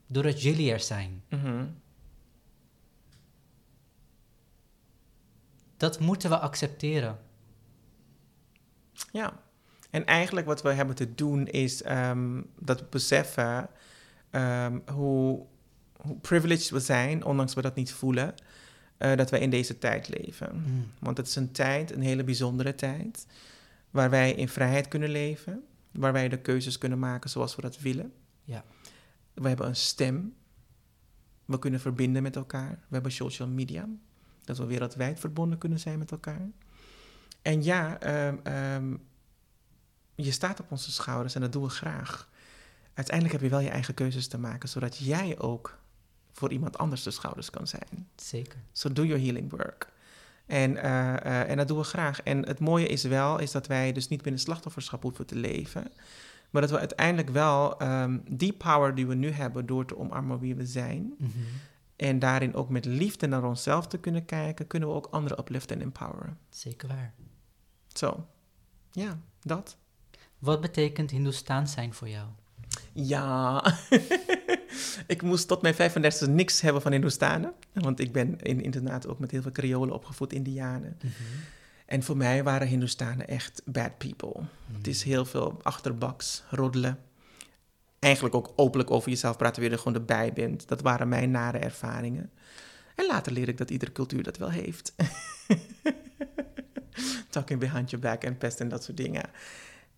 doordat jullie er zijn. Mm-hmm. Dat moeten we accepteren. Ja, en eigenlijk wat we hebben te doen is um, dat beseffen um, hoe, hoe privileged we zijn, ondanks we dat niet voelen uh, dat wij in deze tijd leven. Mm. Want het is een tijd, een hele bijzondere tijd, waar wij in vrijheid kunnen leven, waar wij de keuzes kunnen maken zoals we dat willen. Ja. We hebben een stem, we kunnen verbinden met elkaar. We hebben social media, dat we wereldwijd verbonden kunnen zijn met elkaar. En ja, um, um, je staat op onze schouders en dat doen we graag. Uiteindelijk heb je wel je eigen keuzes te maken, zodat jij ook voor iemand anders de schouders kan zijn. Zeker. So do your healing work. En, uh, uh, en dat doen we graag. En het mooie is wel, is dat wij dus niet binnen slachtofferschap hoeven te leven. Maar dat we uiteindelijk wel um, die power die we nu hebben door te omarmen wie we zijn. Mm -hmm. En daarin ook met liefde naar onszelf te kunnen kijken, kunnen we ook anderen upliften en empoweren. Zeker waar. Zo, ja, dat. Wat betekent Hindoestaans zijn voor jou? Ja, ik moest tot mijn 35 niks hebben van Hindoestanen. Want ik ben in internaat ook met heel veel Creolen opgevoed, Indianen. Mm -hmm. En voor mij waren Hindoestanen echt bad people. Mm -hmm. Het is heel veel achterbaks, roddelen. Eigenlijk ook openlijk over jezelf praten, weer er gewoon erbij bent. Dat waren mijn nare ervaringen. En later leer ik dat iedere cultuur dat wel heeft. Talking behind your back en pest en dat soort dingen.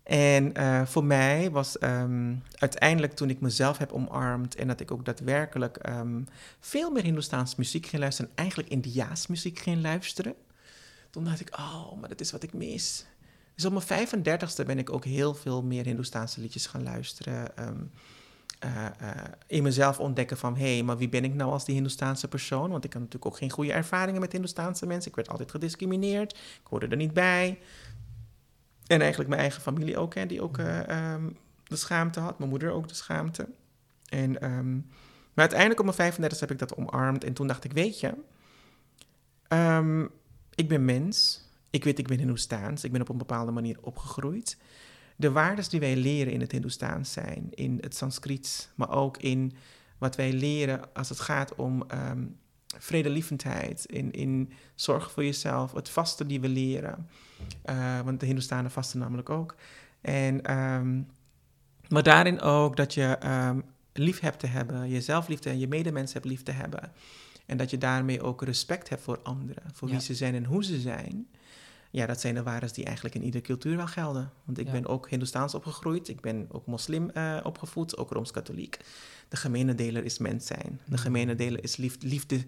En uh, voor mij was um, uiteindelijk toen ik mezelf heb omarmd en dat ik ook daadwerkelijk um, veel meer Hindoestaans muziek ging luisteren en eigenlijk Indiaas muziek ging luisteren, toen dacht ik, oh, maar dat is wat ik mis. Dus op mijn 35ste ben ik ook heel veel meer Hindoestaanse liedjes gaan luisteren. Ehm, eh, eh, in mezelf ontdekken van, hé, hey, maar wie ben ik nou als die Hindoestaanse persoon? Want ik had natuurlijk ook geen goede ervaringen met Hindoestaanse mensen. Ik werd altijd gediscrimineerd, ik hoorde er niet bij. En eigenlijk mijn eigen familie ook, hè, die ook uh, um, de schaamte had. Mijn moeder ook de schaamte. En, um, maar uiteindelijk op mijn 35 heb ik dat omarmd. En toen dacht ik, weet je, um, ik ben mens. Ik weet, ik ben Hindoestaans. Ik ben op een bepaalde manier opgegroeid. De waarden die wij leren in het Hindoestaans zijn, in het Sanskriet, maar ook in wat wij leren als het gaat om vredelievendheid, in, in zorg voor jezelf, het vasten die we leren. Uh, want de Hindoestanen vasten namelijk ook. En, um, maar daarin ook dat je um, lief hebt te hebben, jezelf lief te hebben, je medemens hebt lief te hebben. En dat je daarmee ook respect hebt voor anderen, voor ja. wie ze zijn en hoe ze zijn. Ja, dat zijn de waarden die eigenlijk in iedere cultuur wel gelden. Want ik ja. ben ook Hindoestaans opgegroeid, ik ben ook moslim uh, opgevoed, ook Rooms-Katholiek. De gemene deler is mens zijn. De gemene deler is liefde, liefde,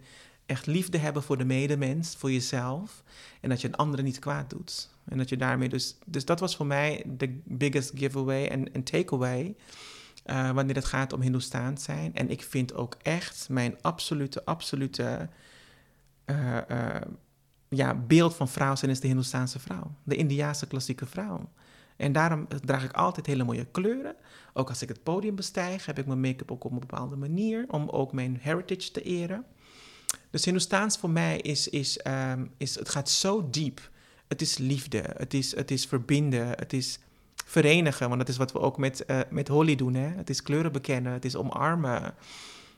echt liefde hebben voor de medemens, voor jezelf. En dat je een andere niet kwaad doet. En dat je daarmee dus... Dus dat was voor mij de biggest giveaway en, takeaway... Uh, wanneer het gaat om Hindoestaans zijn. En ik vind ook echt mijn absolute, absolute uh, uh, ja, beeld van vrouw zijn is de Hindoestaanse vrouw. De Indiaanse klassieke vrouw. En daarom draag ik altijd hele mooie kleuren. Ook als ik het podium bestijg, heb ik mijn make-up ook op een bepaalde manier. Om ook mijn heritage te eren. Dus Hindoestaans voor mij is, is, um, is het gaat zo diep. Het is liefde, het is, het is verbinden, het is verenigen. Want dat is wat we ook met, uh, met Holly doen. Hè? Het is kleuren bekennen, het is omarmen.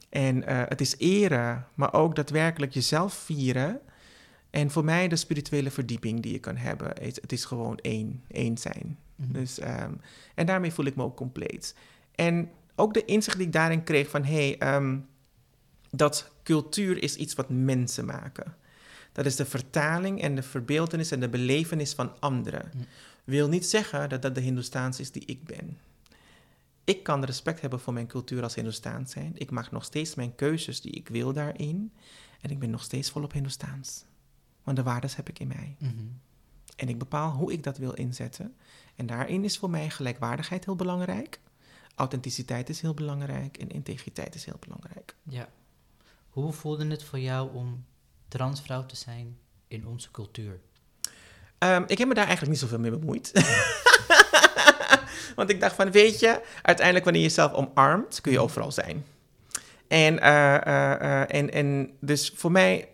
En uh, het is eren, maar ook daadwerkelijk jezelf vieren. En voor mij de spirituele verdieping die je kan hebben. Het, het is gewoon één, één zijn. Mm-hmm. Dus, um, en daarmee voel ik me ook compleet. En ook de inzicht die ik daarin kreeg van... hé, hey, um, dat cultuur is iets wat mensen maken. Dat is de vertaling en de verbeeldenis en de belevenis van anderen. Mm. Wil niet zeggen dat dat de Hindoestaans is die ik ben. Ik kan respect hebben voor mijn cultuur als Hindoestaans zijn. Ik maak nog steeds mijn keuzes die ik wil daarin. En ik ben nog steeds volop Hindoestaans. Want de waardes heb ik in mij. Mm-hmm. En ik bepaal hoe ik dat wil inzetten. En daarin is voor mij gelijkwaardigheid heel belangrijk. Authenticiteit is heel belangrijk. En integriteit is heel belangrijk. Ja. Hoe voelde het voor jou om transvrouw te zijn in onze cultuur? Um, ik heb me daar eigenlijk niet zoveel mee bemoeid. Want ik dacht van, weet je, uiteindelijk wanneer je jezelf omarmt, kun je overal zijn. En, uh, uh, uh, en, en dus voor mij,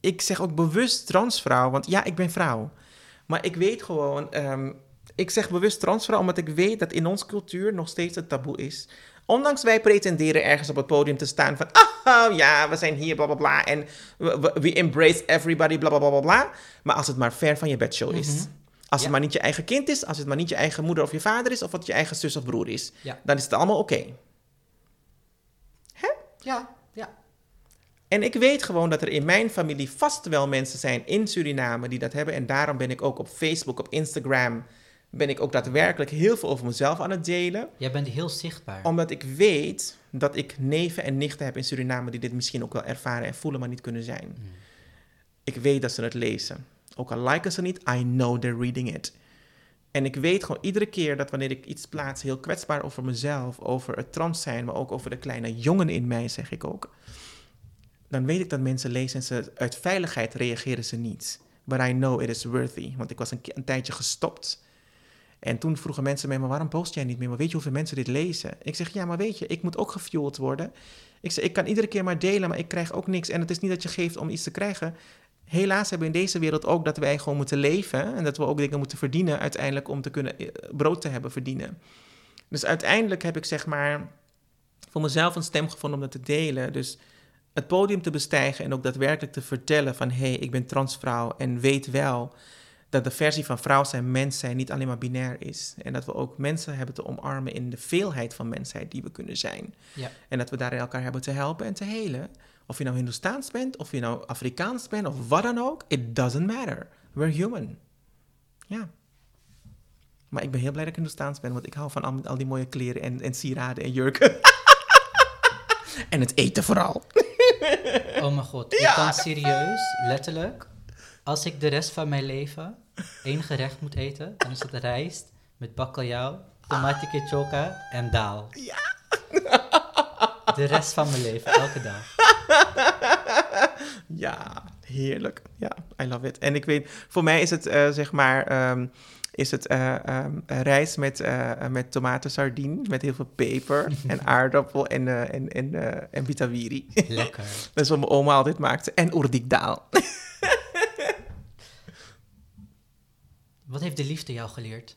ik zeg ook bewust transvrouw, want ja, ik ben vrouw. Maar ik weet gewoon, um, ik zeg bewust transvrouw omdat ik weet dat in onze cultuur nog steeds het taboe is Ondanks wij pretenderen ergens op het podium te staan van, oh ja, we zijn hier, bla bla bla. En we, we embrace everybody, bla bla bla bla. Maar als het maar ver van je bedshow is. Mm-hmm. Als ja. het maar niet je eigen kind is, als het maar niet je eigen moeder of je vader is, of wat je eigen zus of broer is, ja. dan is het allemaal oké. Okay. Hè? Ja, ja. En ik weet gewoon dat er in mijn familie vast wel mensen zijn in Suriname die dat hebben. En daarom ben ik ook op Facebook, op Instagram, ben ik ook daadwerkelijk heel veel over mezelf aan het delen. Jij bent heel zichtbaar. Omdat ik weet dat ik neven en nichten heb in Suriname die dit misschien ook wel ervaren en voelen, maar niet kunnen zijn. Hmm. Ik weet dat ze het lezen. Ook al liken ze niet, I know they're reading it. En ik weet gewoon iedere keer dat wanneer ik iets plaats, heel kwetsbaar over mezelf, over het trans zijn, maar ook over de kleine jongen in mij, zeg ik ook. Dan weet ik dat mensen lezen en ze uit veiligheid reageren ze niet. But I know it is worthy. Want ik was een, een tijdje gestopt en toen vroegen mensen mij, maar waarom post jij niet meer? Maar weet je hoeveel mensen dit lezen? Ik zeg, ja, maar weet je, ik moet ook gefueled worden. Ik zeg, ik kan iedere keer maar delen, maar ik krijg ook niks. En het is niet dat je geeft om iets te krijgen. Helaas hebben we in deze wereld ook dat wij gewoon moeten leven. En dat we ook dingen moeten verdienen uiteindelijk om te kunnen brood te hebben verdienen. Dus uiteindelijk heb ik zeg maar voor mezelf een stem gevonden om dat te delen. Dus het podium te bestijgen en ook daadwerkelijk te vertellen van... hé, hey, ik ben transvrouw en weet wel dat de versie van vrouw zijn, mens zijn niet alleen maar binair is. En dat we ook mensen hebben te omarmen in de veelheid van mensheid die we kunnen zijn. Ja. En dat we daarin elkaar hebben te helpen en te helen. Of je nou Hindoestaans bent, of je nou Afrikaans bent, of wat dan ook. It doesn't matter. We're human. Ja. Maar ik ben heel blij dat ik Hindoestaans ben, want ik hou van al, al die mooie kleren en, en sieraden en jurken. en het eten vooral. oh mijn god, ik ja. kan serieus, letterlijk als ik de rest van mijn leven één gerecht moet eten, dan is dat rijst met bakkeljauw, choka en daal. Ja. De rest van mijn leven, elke dag. Ja, heerlijk. Ja, I love it. En ik weet, voor mij is het eh, zeg maar, ehm, is het eh, ehm, rijst met, uh, met tomaten sardine, met heel veel peper en aardappel en, eh, en, en, en bitawiri. Lekker. Dat is wat mijn oma altijd maakte. En oerdikdaal. Wat heeft de liefde jou geleerd?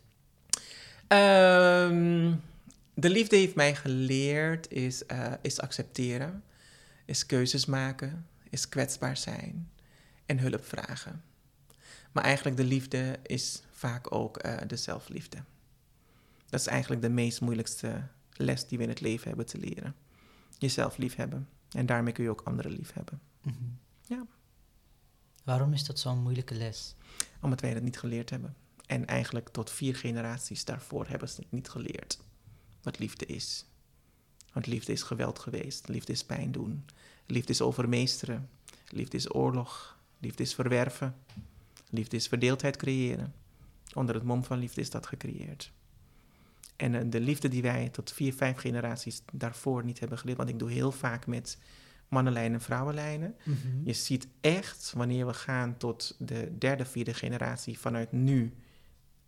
Ehm, de liefde heeft mij geleerd is, eh, is accepteren, is keuzes maken, is kwetsbaar zijn en hulp vragen. Maar eigenlijk de liefde is vaak ook eh, de zelfliefde. Dat is eigenlijk de meest moeilijkste les die we in het leven hebben te leren. Jezelf liefhebben. En daarmee kun je ook anderen liefhebben. Mhm. Ja. Waarom is dat zo'n moeilijke les? Omdat wij dat niet geleerd hebben. En eigenlijk tot vier generaties daarvoor hebben ze het niet geleerd. Wat liefde is. Want liefde is geweld geweest. Liefde is pijn doen. Liefde is overmeesteren. Liefde is oorlog. Liefde is verwerven. Liefde is verdeeldheid creëren. Onder het mom van liefde is dat gecreëerd. En eh, de liefde die wij tot vier, vijf generaties daarvoor niet hebben geleerd. Want ik doe heel vaak met mannenlijnen en vrouwenlijnen. Mhm. Je ziet echt, wanneer we gaan tot de derde, vierde generatie vanuit nu,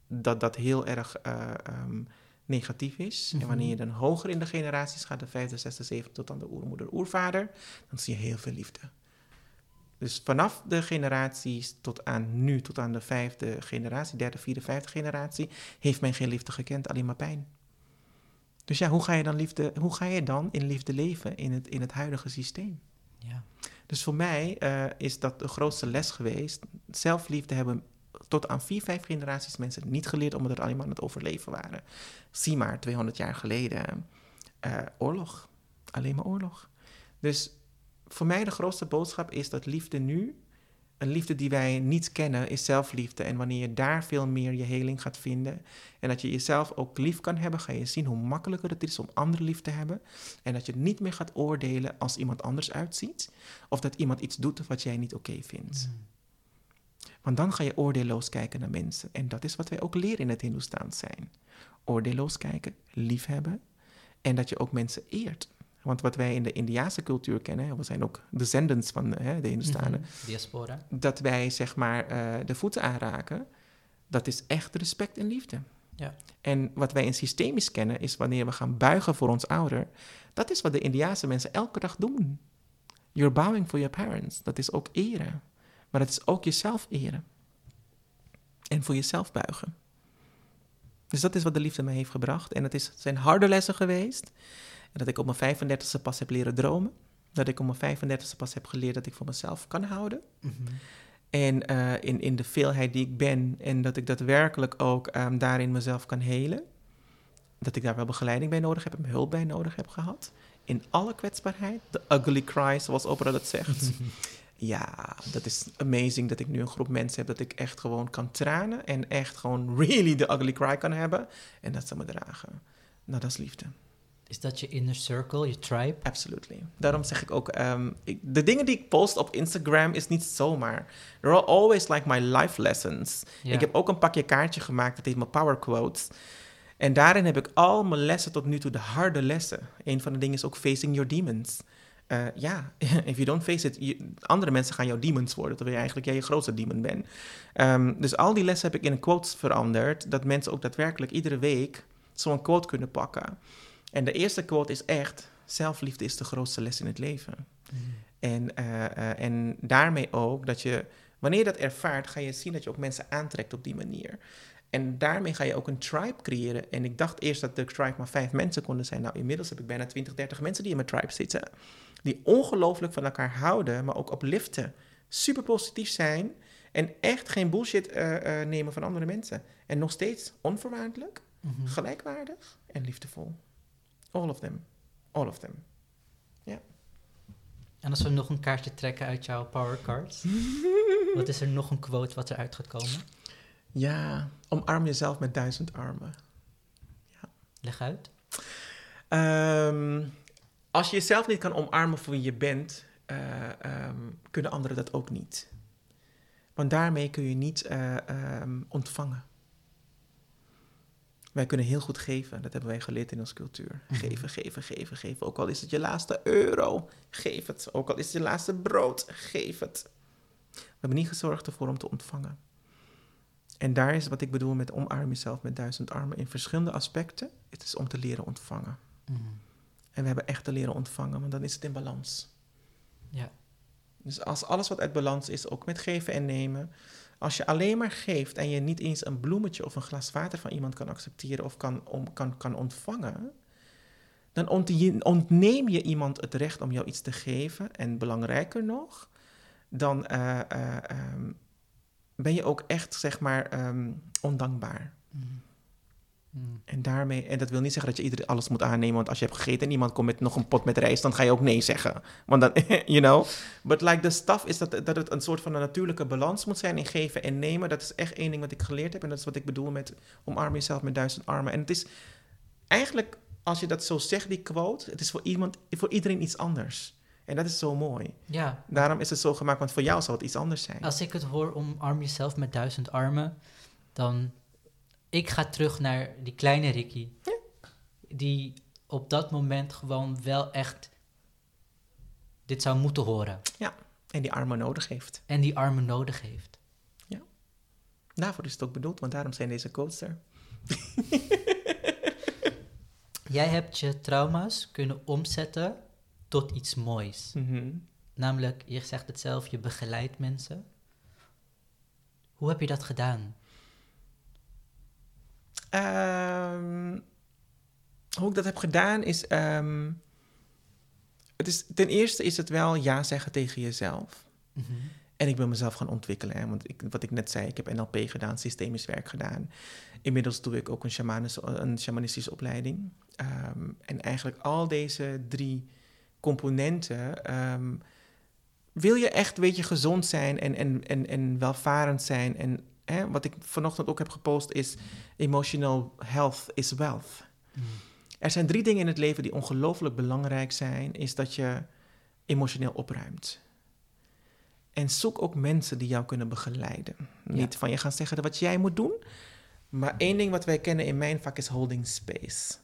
dat dat heel erg eh, ehm, negatief is. Mhm. En wanneer je dan hoger in de generaties gaat, de vijfde, zesde, zevende, tot aan de oermoeder, oervader, dan zie je heel veel liefde. Dus vanaf de generaties tot aan nu, tot aan de vijfde generatie, derde, vierde, vijfde generatie, heeft men geen liefde gekend, alleen maar pijn. Dus ja, hoe ga je dan, liefde, hoe ga je dan in liefde leven in het, in het huidige systeem? Ja. Dus voor mij eh, is dat de grootste les geweest. Zelfliefde hebben tot aan vier, vijf generaties mensen niet geleerd omdat het alleen maar aan het overleven waren. Zie maar, 200 jaar geleden, eh, oorlog. Alleen maar oorlog. Dus voor mij de grootste boodschap is dat liefde nu, een liefde die wij niet kennen, is zelfliefde. En wanneer je daar veel meer je heling gaat vinden en dat je jezelf ook lief kan hebben, ga je zien hoe makkelijker het is om anderen lief te hebben. En dat je niet meer gaat oordelen als iemand anders uitziet of dat iemand iets doet wat jij niet oké vindt. Mm. Want dan ga je oordeelloos kijken naar mensen. En dat is wat wij ook leren in het Hindoestaans zijn. Oordeelloos kijken, liefhebben en dat je ook mensen eert. Want wat wij in de Indiaanse cultuur kennen, we zijn ook descendants van hè, de Hindoestanen, Mhm. Diaspora. dat wij zeg maar eh, de voeten aanraken, dat is echt respect en liefde. Ja. En wat wij in systemisch kennen, is wanneer we gaan buigen voor ons ouder, dat is wat de Indiaanse mensen elke dag doen. You're bowing for your parents. Dat is ook eren. Maar het is ook jezelf eren. En voor jezelf buigen. Dus dat is wat de liefde mij heeft gebracht. En het, is, zijn harde lessen geweest. En dat ik op mijn 35e pas heb leren dromen. Dat ik op mijn 35e pas heb geleerd dat ik voor mezelf kan houden. Mhm. En eh, in, in de veelheid die ik ben. En dat ik daadwerkelijk ook ehm, daarin mezelf kan helen. Dat ik daar wel begeleiding bij nodig heb en hulp bij nodig heb gehad. In alle kwetsbaarheid. De ugly cry, zoals Oprah dat zegt. ja, dat is amazing dat ik nu een groep mensen heb dat ik echt gewoon kan tranen. En echt gewoon really de ugly cry kan hebben. En dat ze me dragen. Nou, dat is liefde. Is dat je inner circle, je tribe? Absolutely. Daarom zeg ik ook, ehm, ik, de dingen die ik post op Instagram is niet zomaar. They're always like my life lessons. Ik heb ook een pakje kaartje gemaakt, dat heet mijn power quotes. En daarin heb ik al mijn lessen tot nu toe, de harde lessen. Een van de dingen is ook facing your demons. Eh, Ja, if you don't face it, je- andere mensen gaan jouw demons worden, terwijl je eigenlijk jij je grootste demon bent. Ehm, dus al die lessen heb ik in quotes veranderd, dat mensen ook daadwerkelijk iedere week zo'n quote kunnen pakken. En de eerste quote is echt: zelfliefde is de grootste les in het leven. Mhm. En, eh, eh, en daarmee ook dat je, wanneer je dat ervaart, ga je zien dat je ook mensen aantrekt op die manier. En daarmee ga je ook een tribe creëren. En ik dacht eerst dat de tribe maar vijf mensen konden zijn. Nou, inmiddels heb ik bijna 20, 30 mensen die in mijn tribe zitten. Die ongelooflijk van elkaar houden, maar ook opliften. Super positief zijn. En echt geen bullshit eh, eh, nemen van andere mensen. En nog steeds onvoorwaardelijk, Mhm. gelijkwaardig en liefdevol. All of them. All of them. En als we nog een kaartje trekken uit jouw power cards, wat is er nog een quote wat eruit gaat komen? Ja, omarm jezelf met duizend armen. Leg uit. Ehm, als je jezelf niet kan omarmen voor wie je bent, eh, ehm, kunnen anderen dat ook niet. Want daarmee kun je niet eh, ehm, ontvangen. Wij kunnen heel goed geven. Dat hebben wij geleerd in onze cultuur. Mhm. Geven, geven, geven, geven. Ook al is het je laatste euro, geef het. Ook al is het je laatste brood, geef het. We hebben niet gezorgd ervoor om te ontvangen. En daar is wat ik bedoel met omarm jezelf met duizend armen in verschillende aspecten. Het is om te leren ontvangen. Mhm. En we hebben echt te leren ontvangen, want dan is het in balans. Ja. Dus als alles wat uit balans is, ook met geven en nemen. Als je alleen maar geeft en je niet eens een bloemetje of een glas water van iemand kan accepteren of kan, om, kan, kan ontvangen, dan ont- ontneem je iemand het recht om jou iets te geven. En belangrijker nog, dan eh, eh, ehm, ben je ook echt, zeg maar, ehm, ondankbaar. Mhm. Mhm. En daarmee, en dat wil niet zeggen dat je iedereen alles moet aannemen, want als je hebt gegeten en iemand komt met nog een pot met rijst, dan ga je ook nee zeggen. Want dan, you know. But like the stuff is dat, dat het een soort van een natuurlijke balans moet zijn in geven en nemen. Dat is echt één ding wat ik geleerd heb en dat is wat ik bedoel met omarm jezelf met duizend armen. En het is eigenlijk, als je dat zo zegt, die quote, het is voor iemand, voor iedereen iets anders. En dat is zo mooi. Ja, Daarom is het zo gemaakt, want voor jou zal het iets anders zijn. als ik het hoor omarm jezelf met duizend armen, dan ik ga terug naar die kleine Ricky. Die op dat moment gewoon wel echt dit zou moeten horen. En die armen nodig heeft. En die armen nodig heeft. Daarvoor is het ook bedoeld, want daarom zijn deze quotes er. Jij hebt je trauma's kunnen omzetten tot iets moois. Mhm. Namelijk, je zegt het zelf, je begeleidt mensen. Hoe heb je dat gedaan? Ehm, hoe ik dat heb gedaan is, ehm, het is. Ten eerste is het wel ja zeggen tegen jezelf. Mhm. En ik ben mezelf gaan ontwikkelen. Hè? Want ik, wat ik net zei, ik heb NLP gedaan, systemisch werk gedaan. Inmiddels doe ik ook een, shamanische, een shamanistische opleiding. Ehm, en eigenlijk al deze drie componenten. wil je echt, weet je, gezond zijn en, en, en, en welvarend zijn. En hè, wat ik vanochtend ook heb gepost is: emotional health is wealth. Mhm. Er zijn drie dingen in het leven die ongelooflijk belangrijk zijn. Is dat je emotioneel opruimt. En zoek ook mensen die jou kunnen begeleiden. Niet van je gaan zeggen wat jij moet doen. Maar één ding wat wij kennen in mijn vak is holding space.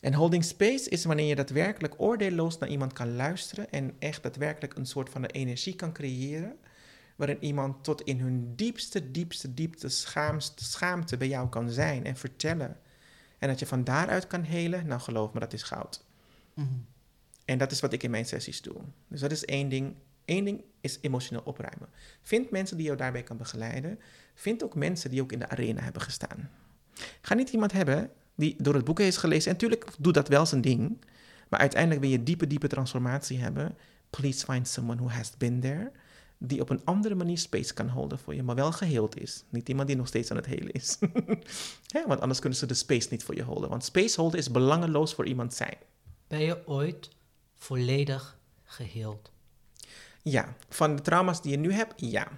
En holding space is wanneer je daadwerkelijk oordeelloos naar iemand kan luisteren. En echt daadwerkelijk een soort van energie kan creëren. Waarin iemand tot in hun diepste, diepste, diepste schaamste, schaamte bij jou kan zijn en vertellen. En dat je van daaruit kan helen. Nou geloof me, dat is goud. Mhm. En dat is wat ik in mijn sessies doe. Dus dat is één ding. Eén ding is emotioneel opruimen. Vind mensen die jou daarbij kan begeleiden. Vind ook mensen die ook in de arena hebben gestaan. Ga niet iemand hebben die door het boek heeft gelezen. En natuurlijk doet dat wel zijn ding. Maar uiteindelijk wil je diepe, diepe transformatie hebben. Please find someone who has been there. Die op een andere manier space kan houden voor je, maar wel geheeld is. Niet iemand die nog steeds aan het helen is. ja, want anders kunnen ze de space niet voor je houden. Want space holden is belangeloos voor iemand zijn. Ben je ooit volledig geheeld? Ja, van de trauma's die je nu hebt, ja.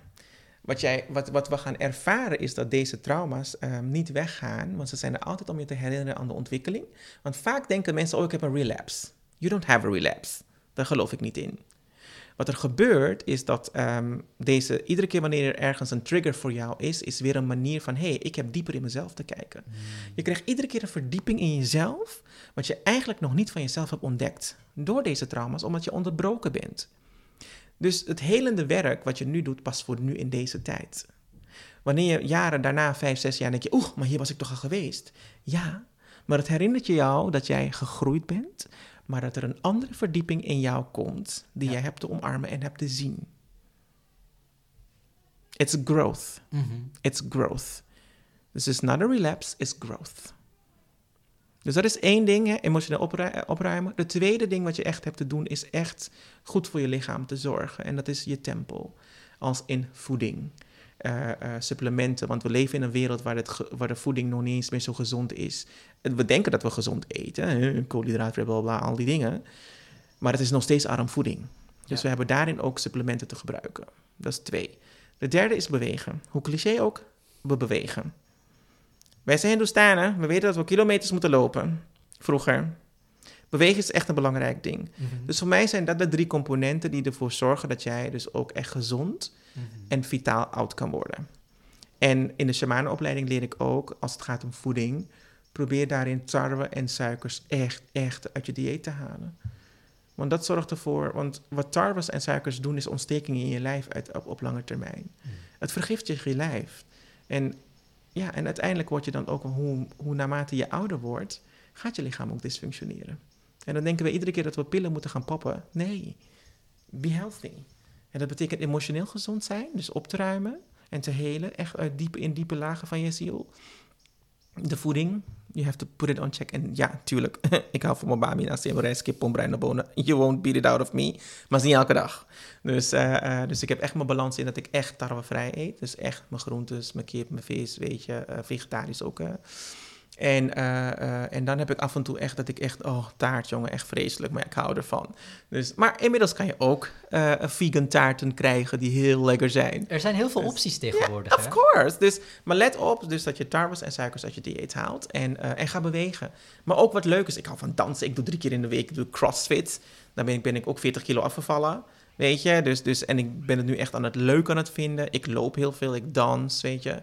Wat, jij, wat, wat we gaan ervaren is dat deze trauma's ehm, niet weggaan, want ze zijn er altijd om je te herinneren aan de ontwikkeling. Want vaak denken mensen, oh ik heb een relapse. You don't have a relapse. Daar geloof ik niet in. Wat er gebeurt is dat ehm, deze, iedere keer wanneer er ergens een trigger voor jou is, is weer een manier van, hé, hey, ik heb dieper in mezelf te kijken. Je krijgt iedere keer een verdieping in jezelf, wat je eigenlijk nog niet van jezelf hebt ontdekt. Door deze trauma's, omdat je onderbroken bent. Dus het helende werk wat je nu doet, past voor nu in deze tijd. Wanneer je jaren daarna, vijf, zes jaar, denk je, oeh, maar hier was ik toch al geweest. Ja, maar het herinnert je jou dat jij gegroeid bent, maar dat er een andere verdieping in jou komt die Ja. jij hebt te omarmen en hebt te zien. It's growth. Mhm. It's growth. This is not a relapse, it's growth. Dus dat is één ding, hè, emotioneel opru- opruimen. De tweede ding wat je echt hebt te doen, is echt goed voor je lichaam te zorgen. En dat is je tempel, als in voeding, eh, eh, supplementen. Want we leven in een wereld waar, het waar de voeding nog niet eens meer zo gezond is. En We denken dat we gezond eten, koolhydraten, bla, bla, bla, al die dingen. Maar het is nog steeds arm voeding. Dus Ja. we hebben daarin ook supplementen te gebruiken. Dat is twee. De derde is bewegen. Hoe cliché ook, we bewegen. Wij zijn Hindoestanen, we weten dat we kilometers moeten lopen. Vroeger. Bewegen is echt een belangrijk ding. Mhm. Dus voor mij zijn dat de drie componenten die ervoor zorgen dat jij dus ook echt gezond Mhm. en vitaal oud kan worden. En in de shamanenopleiding leer ik ook, als het gaat om voeding, probeer daarin tarwe en suikers echt, echt uit je dieet te halen. Want dat zorgt ervoor, want wat tarwes en suikers doen is ontstekingen in je lijf uit, op, op lange termijn. Mhm. Het vergiftigt je lijf. En, ja, en uiteindelijk word je dan ook, hoe, hoe naarmate je ouder wordt, gaat je lichaam ook dysfunctioneren. En dan denken we iedere keer dat we pillen moeten gaan poppen. Nee, be healthy. En dat betekent emotioneel gezond zijn, dus op te ruimen en te helen, echt uit diepe, in diepe lagen van je ziel. De voeding, you have to put it on check. En ja, tuurlijk, ik hou van mijn bami, nasi, rijst, kip, pombrei, bonen. You won't beat it out of me, maar niet elke dag. Dus, eh, eh, dus ik heb echt mijn balans in dat ik echt tarwevrij eet. Dus echt mijn groentes, mijn kip, mijn vis, weet je, eh, vegetarisch ook. En, eh, eh, en dan heb ik af en toe echt dat ik echt, oh, taart, jongen, echt vreselijk, maar ik hou ervan. Dus, maar inmiddels kan je ook eh, vegan taarten krijgen die heel lekker zijn. Er zijn heel veel Dus- opties tegenwoordig. Of hè? course. Dus, maar let op dus dat je tarwes en suikers uit je dieet haalt. En, en ga bewegen. Maar ook wat leuk is, ik hou van dansen. Ik doe drie keer in de week ik doe crossfit. Dan ben ik, ben ik ook 40 kilo afgevallen. Weet je, dus, dus, en ik ben het nu echt aan het leuk aan het vinden. Ik loop heel veel, ik dans, weet je.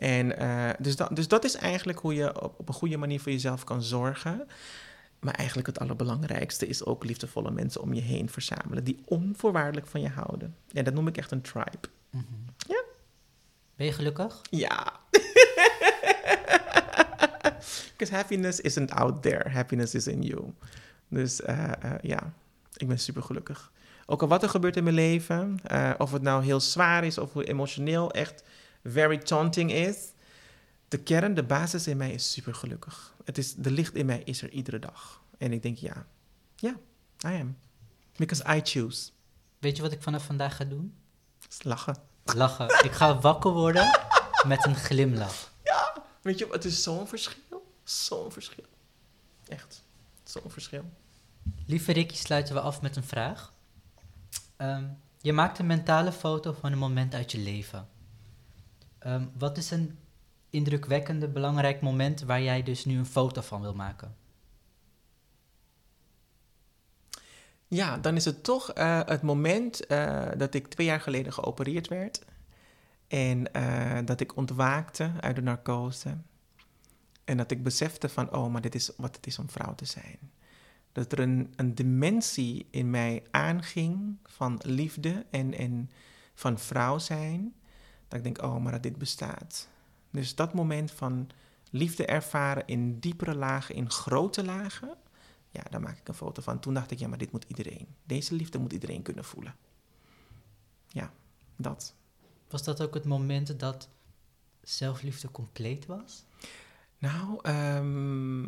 En eh, dus, dat, dus dat is eigenlijk hoe je op, op een goede manier voor jezelf kan zorgen. Maar eigenlijk het allerbelangrijkste is ook liefdevolle mensen om je heen verzamelen. Die onvoorwaardelijk van je houden. En dat noem ik echt een tribe. Mhm. Ja. Ben je gelukkig? Ja. Because happiness isn't out there. Happiness is in you. Dus eh, eh, ja, ik ben super gelukkig. Ook al wat er gebeurt in mijn leven, of het nou heel zwaar is of hoe emotioneel echt very taunting is. De kern, de basis in mij is super gelukkig. Het is, de licht in mij is er iedere dag. En ik denk ja, ja, I am. Because I choose. Weet je wat ik vanaf vandaag ga doen? Lachen. Lachen. ik ga wakker worden met een glimlach. Weet je, het is zo'n verschil. Zo'n verschil. Echt, zo'n verschil. Lieve Ricky, sluiten we af met een vraag. Ehm, je maakt een mentale foto van een moment uit je leven. Ehm, wat is een indrukwekkende, belangrijk moment waar jij dus nu een foto van wil maken? Ja, dan is het toch eh, het moment eh, dat ik twee jaar geleden geopereerd werd. En eh, dat ik ontwaakte uit de narcose. En dat ik besefte van, oh, maar dit is wat het is om vrouw te zijn. Dat er een, een dimensie in mij aanging van liefde en, en van vrouw zijn. Dat ik denk, oh, maar dat dit bestaat. Dus dat moment van liefde ervaren in diepere lagen, in grote lagen. Ja, daar maak ik een foto van. Toen dacht ik, ja, maar dit moet iedereen. Deze liefde moet iedereen kunnen voelen. Ja, dat. Was dat ook het moment dat zelfliefde compleet was? Nou, ehm,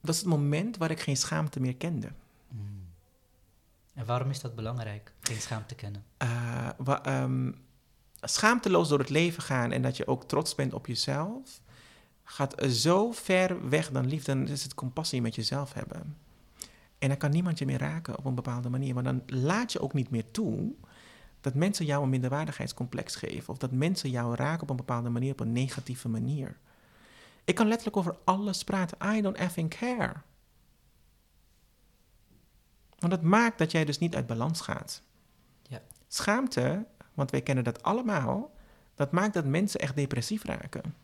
dat is het moment waar ik geen schaamte meer kende. Mm. En waarom is dat belangrijk, geen schaamte kennen? Eh, wa- ehm, schaamteloos door het leven gaan en dat je ook trots bent op jezelf, gaat zo ver weg dan liefde. Dan is het compassie met jezelf hebben. En dan kan niemand je meer raken op een bepaalde manier. Maar dan laat je ook niet meer toe dat mensen jou een minderwaardigheidscomplex geven. Of dat mensen jou raken op een bepaalde manier, op een negatieve manier. Ik kan letterlijk over alles praten. I don't effing care. Want dat maakt dat jij dus niet uit balans gaat. Ja. Schaamte, want wij kennen dat allemaal, dat maakt dat mensen echt depressief raken.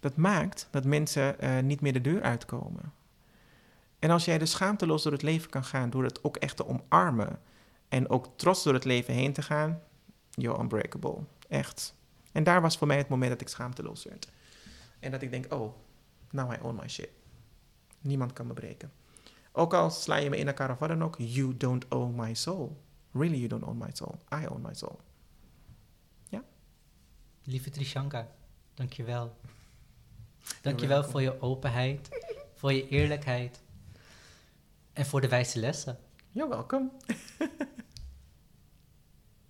Dat maakt dat mensen eh, niet meer de deur uitkomen. En als jij dus schaamteloos door het leven kan gaan, door het ook echt te omarmen en ook trots door het leven heen te gaan, you're unbreakable. Echt. En daar was voor mij het moment dat ik schaamteloos werd. En dat ik denk, oh, now I own my shit. Niemand kan me breken. Ook al sla je me in elkaar of dan ook, you don't own my soul. Really, you don't own my soul. I own my soul. Lieve Trishanka, dankjewel. Dankjewel voor je openheid, voor je eerlijkheid en voor de wijze lessen. You're welcome.